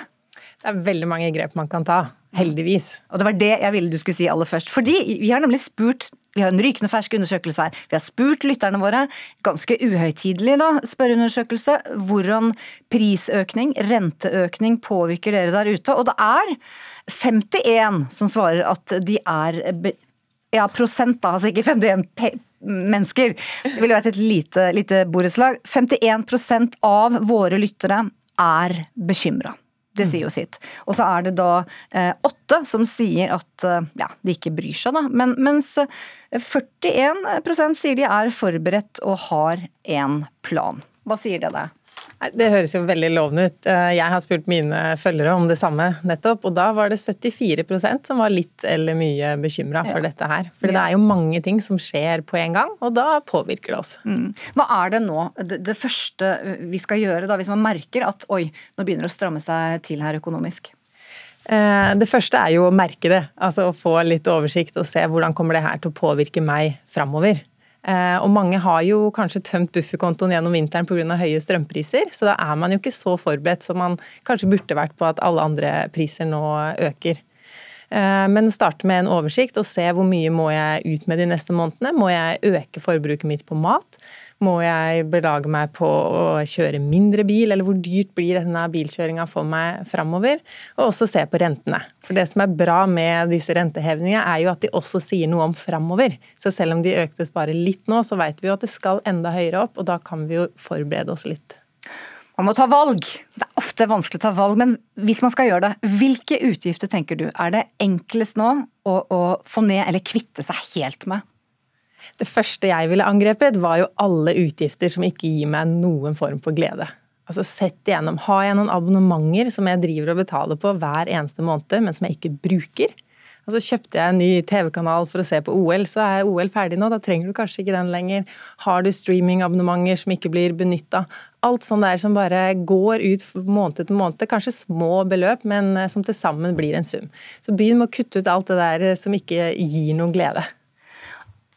Det er veldig mange grep man kan ta. Heldigvis. Og det var det jeg ville du skulle si aller først. Fordi vi har nemlig spurt vi har en rykende fersk undersøkelse her. Vi har spurt lytterne våre, ganske uhøytidelig da, spørreundersøkelse, hvordan prisøkning, renteøkning påvirker dere der ute. Og det er 51 som svarer at de er ja, prosent, da, altså ikke 51 pe mennesker. Det ville vært et lite, lite borettslag. 51% av våre lyttere er bekymra. Det sier jo sitt. Og så er det da eh, åtte som sier at eh, ja, de ikke bryr seg, da. Men, mens eh, 41% sier de er forberedt og har en plan. Hva sier det deg? Det høres jo veldig lovende ut. Eh, Jeg har spurt mine følgere om det samme nettopp, og da var det 74% som var litt eller mye bekymra for Ja. dette her. For det er jo mange ting som skjer på en gang, og da påvirker det oss. Mm. Hva er det nå, det, det første vi skal gjøre da, hvis man merker at oi, nå begynner det å stramme seg til her økonomisk? Eh, Det første er jo å merke det, altså å få litt oversikt og se hvordan kommer det her til å påvirke meg framover. Eh, Og mange har jo kanskje tømt bufferkontoen gjennom vinteren pga. høye strømpriser, så da er man jo ikke så forberedt som man kanskje burde vært på at alle andre priser nå øker. Eh, Men starte med en oversikt og se hvor mye må jeg ut med de neste månedene. Må jeg øke forbruket mitt på mat? Må jeg belage meg på å kjøre mindre bil, eller hvor dyrt blir denne bilkjøringa for meg framover? Og også se på rentene. For det som er bra med disse rentehevingene, er jo at de også sier noe om framover. Så selv om de øktes bare litt nå, så vet vi jo at det skal enda høyere opp, og da kan vi jo forberede oss litt. Man må ta valg. Det er ofte vanskelig å ta valg, men hvis man skal gjøre det, hvilke utgifter tenker du er det enklest nå å, å få ned eller kvitte seg helt med? Det første jeg ville angrepet, var jo alle utgifter som ikke gir meg noen form for glede. Altså Sett igjennom. Har jeg noen abonnementer som jeg driver og betaler på hver eneste måned, men som jeg ikke bruker? Altså kjøpte jeg en ny TV-kanal for å se på OL, så er OL ferdig nå. Da trenger du kanskje ikke den lenger. Har du streamingabonnementer som ikke blir benytta? Alt sånn der som bare går ut måned etter måned. Kanskje små beløp, men eh, som til sammen blir en sum. Så begynn med å kutte ut alt det der eh, som ikke gir noen glede.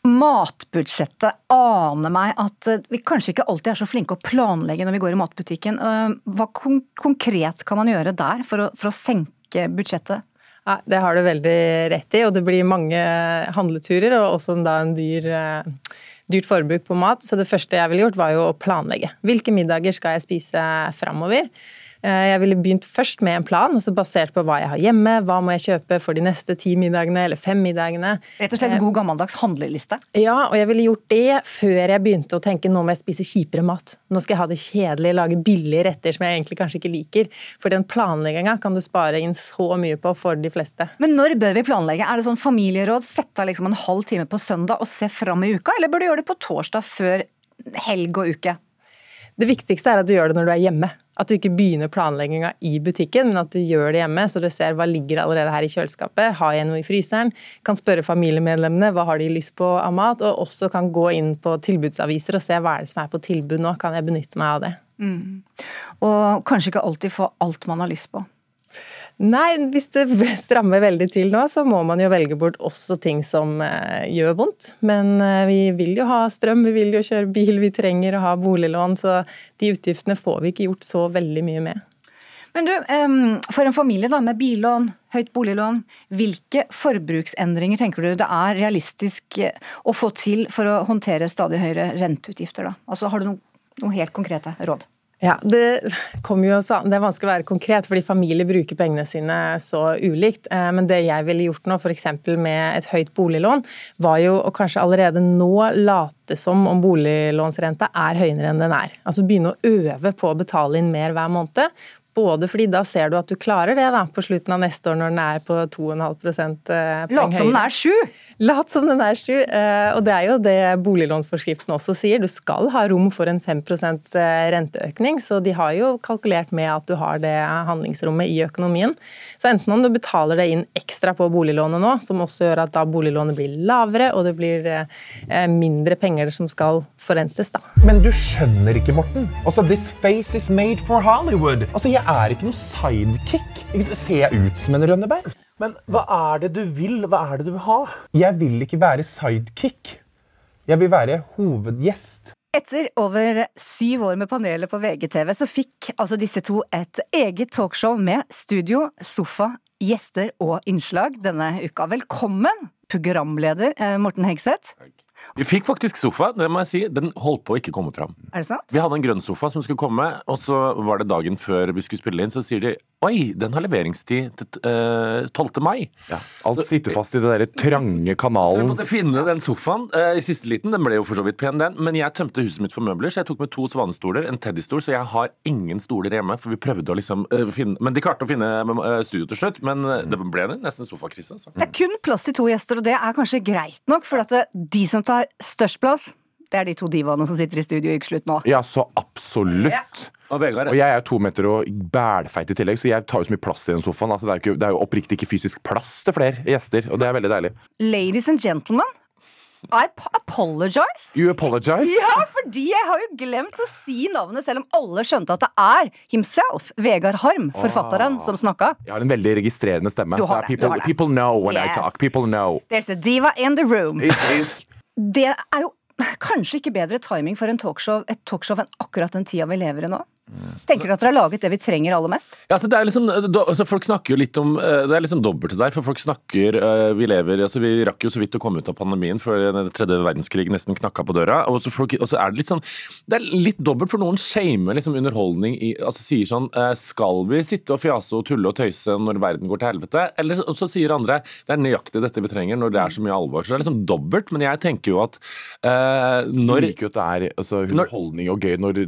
Matbudsjettet aner meg at eh, vi kanskje ikke alltid er så flinke å planlegge når vi går i matbutikken. Eh, Hva konkret kan man gjøre der for å, for å senke budsjettet? Det har du veldig rett i, og det blir mange handleturer og også da en dyr, eh, dyrt forbruk på mat. Så det første jeg ville gjort, var jo å planlegge. Hvilke middager skal jeg spise framover? Eh, Jeg ville begynt først med en plan, altså basert på hva jeg har hjemme, hva må jeg kjøpe for de neste ti middagene eller fem middagene. Rett og slett god gammeldags handleliste? Ja, og jeg ville gjort det før jeg begynte å tenke nå må jeg spise kjipere mat. Nå skal jeg ha det kjedelig, lage billige retter som jeg egentlig kanskje ikke liker. For den planlegginga kan du spare inn så mye på for de fleste. Men når bør vi planlegge? Er det sånn familieråd, sette av liksom en halv time på søndag og se fram i uka, eller bør du gjøre det på torsdag før helg og uke? Det viktigste er at du gjør det når du er hjemme. At du ikke begynner planlegginga i butikken, men at du gjør det hjemme, så du ser hva ligger allerede her i kjøleskapet. Har jeg noe i fryseren? Kan spørre familiemedlemmene hva har de lyst på av mat, og også kan gå inn på tilbudsaviser og se hva er det som er på tilbud nå. Kan jeg benytte meg av det? Mm. Og kanskje ikke alltid få alt man har lyst på. Nei, hvis det (laughs) strammer veldig til nå, så må man jo velge bort også ting som eh, gjør vondt. Men eh, vi vil jo ha strøm, vi vil jo kjøre bil, vi trenger å ha boliglån, så de utgiftene får vi ikke gjort så veldig mye med. Men du, for en familie da, med billån, høyt boliglån, hvilke forbruksendringer tenker du det er realistisk eh, å få til for å håndtere stadig høyere renteutgifter? da? Altså, Har du noen, noen helt konkrete råd? Ja, det, jo, det er vanskelig å være konkret, fordi familier bruker pengene sine så ulikt. Eh, Men det jeg ville gjort nå, f.eks. med et høyt boliglån, var jo å kanskje allerede nå late som om boliglånsrenta er høyere enn den er. Altså begynne å øve på å betale inn mer hver måned. Både fordi da ser du at du klarer det da, på slutten av neste år når den er på 2,5 poeng høyere. Lat som den er sju! Lat som den er sju. eh, Og det er jo det boliglånsforskriften også sier. Du skal ha rom for en 5% renteøkning, så de har jo kalkulert med at du har det handlingsrommet i økonomien. Så enten om du betaler det inn ekstra på boliglånet nå, som også gjør at da boliglånet blir lavere, og det blir eh, mindre penger som skal forrentes, da. Men du skjønner ikke, Morten. Altså, This face is made for Hollywood. Altså, Jeg er ikke noe sidekick. Ser jeg ut som en rønneberg? Men hva er det du vil? Hva er det du vil ha? Jeg vil ikke være sidekick. Jeg vil være hovedgjest. Etter over syv år med panelet på VGTV, så fikk altså disse to et eget talkshow med studio, sofa, gjester og innslag denne uka. Velkommen, programleder eh, Morten Hegseth. Vi fikk faktisk sofa, det må jeg si. Den holdt på å ikke komme fram. Er det sant? Vi hadde en grønn sofa som skulle komme, og så var det dagen før vi skulle spille inn, så sier de Oi, den har leveringstid til uh, 12. mai. Ja, Alt sitter fast i det der trange Så jeg måtte finne den sofaen uh, i siste liten. Den ble jo for så vidt pen, den. Men jeg tømte huset mitt for møbler, så jeg tok med to svanestoler, en teddystol, så jeg har ingen stoler hjemme. For vi prøvde å liksom uh, finne Men de klarte å finne eh, studio til slutt. Men eh, det ble nesten sofakrise, altså. Det er kun plass til to gjester, og det er kanskje greit nok, for at de som tar størst plass, det er de to divaene som sitter i studio i Ukeslutt nå. Ja, så absolutt. Og Vegard Og jeg er jo to meter og bælfeit i tillegg, så jeg tar jo så mye plass i den sofaen. Altså, det, er jo ikke, det er jo oppriktig ikke fysisk plass til flere gjester, og det er veldig deilig. Ladies and gentlemen, I apologize. You apologize? Ja, fordi jeg har jo glemt å si navnet, selv om alle skjønte at det er himself, Vegard Harm, forfatteren, som snakka. Jeg har en veldig registrerende stemme. Du så har det, people, du har det. people know when I talk. People know. There's a diva in the room. It is Det er jo kanskje ikke bedre timing for talkshow, et talkshow enn akkurat den tida vi lever i nå. Tenker dere at dere har laget det vi trenger aller mest? Ja, altså det er liksom, altså folk snakker jo litt om eh, Det er liksom dobbelt der. For folk snakker eh, Vi lever altså Vi rakk jo så vidt å komme ut av pandemien før den tredje verdenskrig nesten knakka på døra. Og så, folk, og så er det litt sånn Det er litt dobbelt, for noen shamer liksom underholdning i Altså sier sånn eh, Skal vi sitte og fjase og tulle og tøyse når verden går til helvete? Eller så, så sier andre Det er nøyaktig dette vi trenger når det er så mye alvor. Så det er liksom dobbelt. Men jeg tenker jo at eh, eh, når liker jo at det er altså, underholdning og gøy når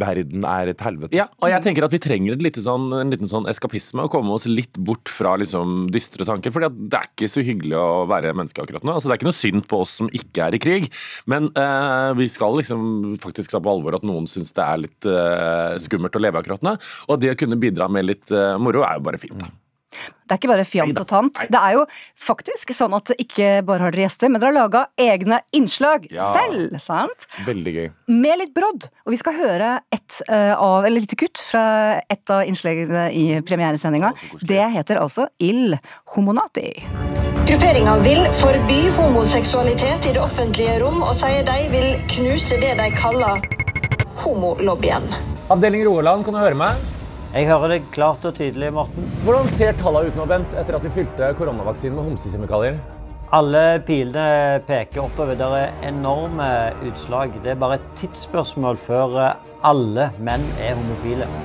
verden er et helvete. Ja, og jeg tenker at vi trenger et lite sånn, en liten sånn eskapisme og komme oss litt bort fra liksom dystre tanker. For det er ikke så hyggelig å være menneske akkurat nå. Altså, det er ikke noe synd på oss som ikke er i krig, men uh, vi skal liksom faktisk ta på alvor at noen syns det er litt uh, skummelt å leve akkurat nå. Og det å kunne bidra med litt uh, moro er jo bare fint. da. Det er ikke bare fjant og tant. Det er jo faktisk sånn at ikke bare har dere gjester, men dere har laga egne innslag Ja. selv. sant? Veldig gøy. Med litt brodd. Og vi skal høre et eh, av, eller lite kutt fra et av innslagene i premieresendinga. Det heter altså Il Homonati. Grupperinga vil forby homoseksualitet i det offentlige rom, og sier de vil knuse det de kaller homolobbyen. Avdeling Roaland, kan du høre meg? Jeg hører deg klart og tydelig, Morten. Hvordan ser tallene ut nå, Bent, etter at vi fylte koronavaksinen med homsekjemikalier? Alle pilene peker oppover. Det er enorme utslag. Det er bare et tidsspørsmål før eh, alle menn er homofile. (laughs)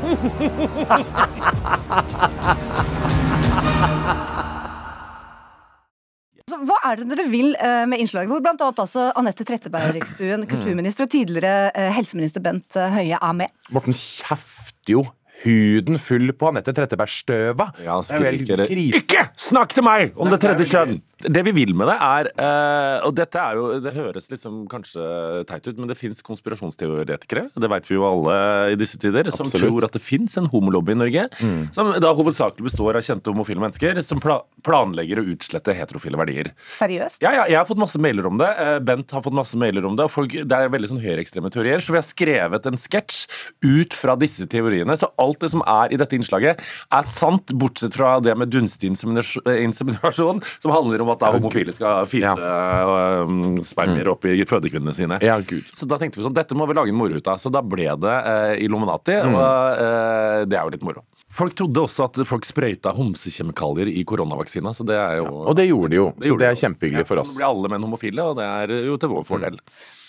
Hva er det dere vil eh, med innslaget hvor blant annet altså Anette Trettebergstuen, kulturminister, og tidligere eh, helseminister Bent Høie er med? Morten kjefter jo huden full på Anette Trettebergstøva. Ja. Ikke snakk til meg om Nei, det tredje kjønn! Det vi vil med det, er uh, Og dette er jo Det høres liksom kanskje teit ut, men det fins konspirasjonsteoretikere, det vet vi jo alle i disse tider, som Absolutt. tror at det fins en homolobby i Norge. Mm. Som da hovedsakelig består av kjente homofile mennesker som pla planlegger å utslette heterofile verdier. Seriøst? Ja, ja, jeg har fått masse mailer om det. Eh, Bent har fått masse mailer om det. Og folk, det er veldig sånn høyreekstreme teorier, så vi har skrevet en sketsj ut fra disse teoriene. Så alt det som er i dette innslaget, er sant, bortsett fra det med dunstinseminasjon, som handler om at da homofile skal fise um, spermier opp i fødekvinnene sine. Ja, Gud. Så da tenkte vi sånn, dette må vi lage en moro ut av. Så da ble det eh, Illuminati, Mm. og eh, det er jo litt moro. Folk trodde også at folk sprøyta homsekjemikalier i koronavaksina, så det er jo Og det gjorde de jo, så gjorde det er kjempehyggelig for oss. Så nå blir alle menn homofile, og det er jo til vår fordel.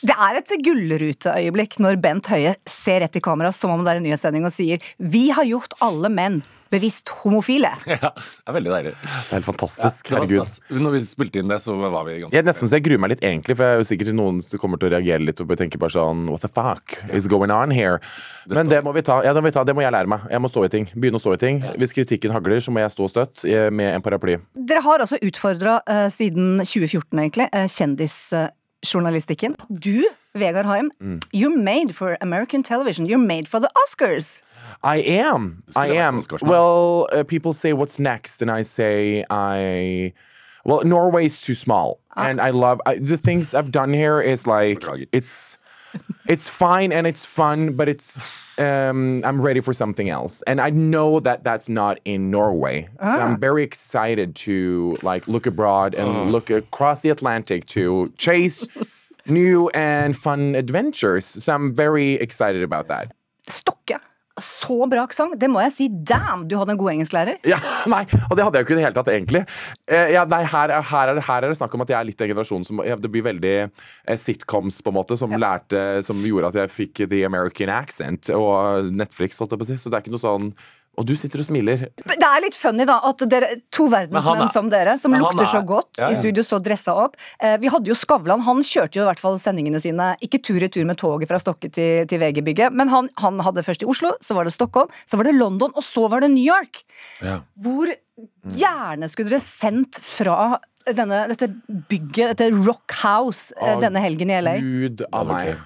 Det er et gullruteøyeblikk når Bent Høie ser rett i kamera som om det er en nyhetssending og sier Vi har gjort alle menn bevisst homofile. (laughs) Ja, det er veldig deilig. Det er helt fantastisk. Ja, Herregud. stas. Når vi spilte inn det, så var vi ganske Jeg er nesten så jeg gruer meg litt, egentlig, for jeg er jo sikkert noen som kommer til å reagere litt og tenke bare sånn What the fuck is going on here? Men det må vi ta. Ja, det må, vi ta. Det må jeg lære meg. Jeg må stå i ting. Begynne å stå i ting. Hvis kritikken hagler, så må jeg stå støtt eh, med en paraply. Dere har altså utfordra siden 2014, egentlig, eh, kjendisjournalistikken. Du, Vegard Haim, Mm. you're made for American television. You're made for the Oscars. I am. I am. Well, uh, people say what's next, and I say I. Well, Norway's too small, and I love I, the things I've done here. Is like it's, it's fine and it's fun, but it's. Um, I'm ready for something else, and I know that that's not in Norway. So Ah. I'm very excited to like look abroad and Oh. look across the Atlantic to chase new and fun adventures. So I'm very excited about that. Stokke. Så bra aksent. Det må jeg si. Damn, du hadde en god engelsklærer. Ja, nei, og det hadde jeg jo ikke i det hele tatt, egentlig. Eh, ja, nei, her, er- her, er det, her er det snakk om at jeg er litt den generasjonen som Det blir veldig eh, sitcoms, på en måte, som lærte Som gjorde at jeg fikk the American accent og Netflix, holdt jeg på å si. Så det er ikke noe sånn Og du sitter og smiler. Det er litt funny, da, at dere, to verdensmenn er- som dere, som lukter er, så godt Ja, i studio, så dressa opp. Eh, vi hadde jo Skavlan. Han kjørte jo i hvert fall sendingene sine ikke tur i tur med toget fra Stokke til, til VG-bygget, men han, han hadde først i Oslo, så var det Stockholm, så var det London, og så var det New York. Hvor gjerne skulle dere sendt fra denne, dette bygget, dette Rock House, eh, Å, denne helgen i LA? Gud av meg.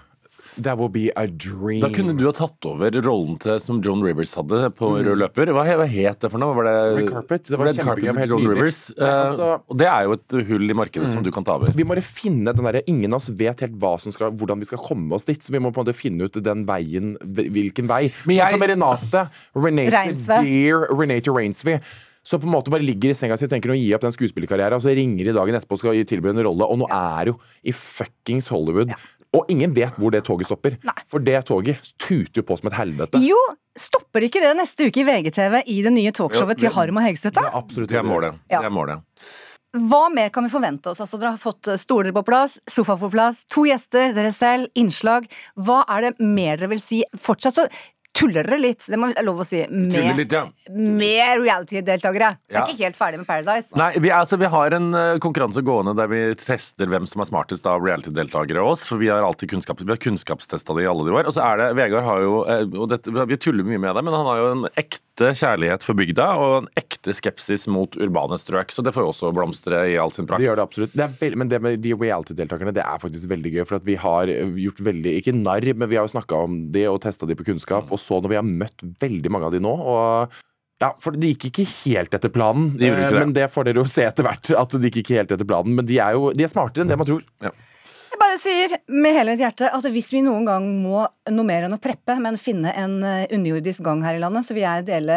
That will be a dream. Da kunne du ha tatt over rollen til som John Rivers hadde på Mm. rød løper. Hva, hva het det for noe? Var det Red Carpet. Det var Red Carpet helt med Joan. Rivers. Eh, altså- det er jo et hull i markedet som Mm. du kan ta over. Vi må bare finne den der, Ingen av oss vet helt hva som skal, hvordan vi skal komme oss dit. Så vi må på en måte finne ut den veien, hvilken vei. Men jeg- Sånn som Renate. Renate Dear Renate Rainsby. Som på en måte bare ligger i senga si og tenker å gi opp den skuespillerkarrieren, og så ringer de dagen etterpå og skal tilby en rolle, og nå er jo i fuckings Hollywood. Og ingen vet hvor det toget stopper. For det toget tuter jo på som et helvete. Jo, stopper ikke det neste uke i VGTV i det nye talkshowet til Harm og Hegseth? da? Det er målet. Ja. Det er målet. Hva mer kan vi forvente oss? Altså, dere har fått eh, stoler på plass, sofa på plass, to gjester, dere selv, innslag. Hva er det mer dere vil si? Fortsatt så tuller dere litt, det må være lov å si, med, litt, ja. med reality-deltakere. Vi Ja. er ikke helt ferdig med Paradise. Nei, vi, altså, vi har en eh, konkurranse gående der vi tester hvem som er smartest av reality-deltakere og oss. For vi har alltid kunnskap, vi har kunnskapstesta det i alle de år. Og så er det Vegard har jo eh, og dette, Vi tuller mye med det, men han har jo en ekte kjærlighet for bygda og en ekte skepsis mot urbane strøk. Så det får jo også blomstre i all sin prakt. Det gjør det absolutt. Det er veld, men det med de reality-deltakerne det er faktisk veldig gøy. For at vi har gjort veldig Ikke narr, men vi har jo snakka om det og testa de på kunnskap. Og så når vi har møtt veldig mange av de nå og ja, for Det gikk ikke helt etter planen, ikke eh, det. men det får dere jo se etter hvert. At det gikk ikke helt etter planen Men de er jo de er smartere enn det man tror. Jeg bare sier med hele mitt hjerte at hvis vi noen gang må noe mer enn å preppe, men finne en eh, underjordisk gang her i landet, så vil jeg dele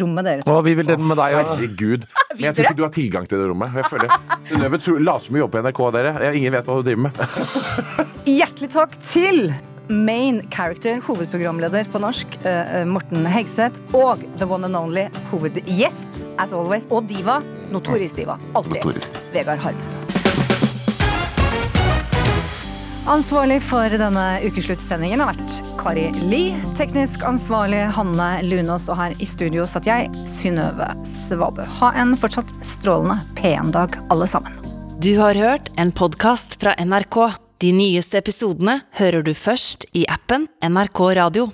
rom med dere to. Vi vil dele med deg òg. Herregud. (laughs) Men jeg tror ikke du har tilgang til det rommet. Jeg føler Synnøve later som hun jobber på NRK, dere. Ingen vet hva hun driver med. (laughs) Hjertelig takk til main character, hovedprogramleder på norsk, eh, eh, Morten Hegseth, og the one and only hovedgjest, as always, og diva, notorisk diva, alltid, Notorisk. Vegard Harm. Ansvarlig for denne ukesluttsendingen har vært Kari Li, teknisk ansvarlig Hanne Lunås, og her i studio satt jeg, Synnøve Svabø. Ha en fortsatt strålende P1-dag, alle sammen. Du har hørt en podkast fra NRK. De nyeste episodene hører du først i appen NRK Radio.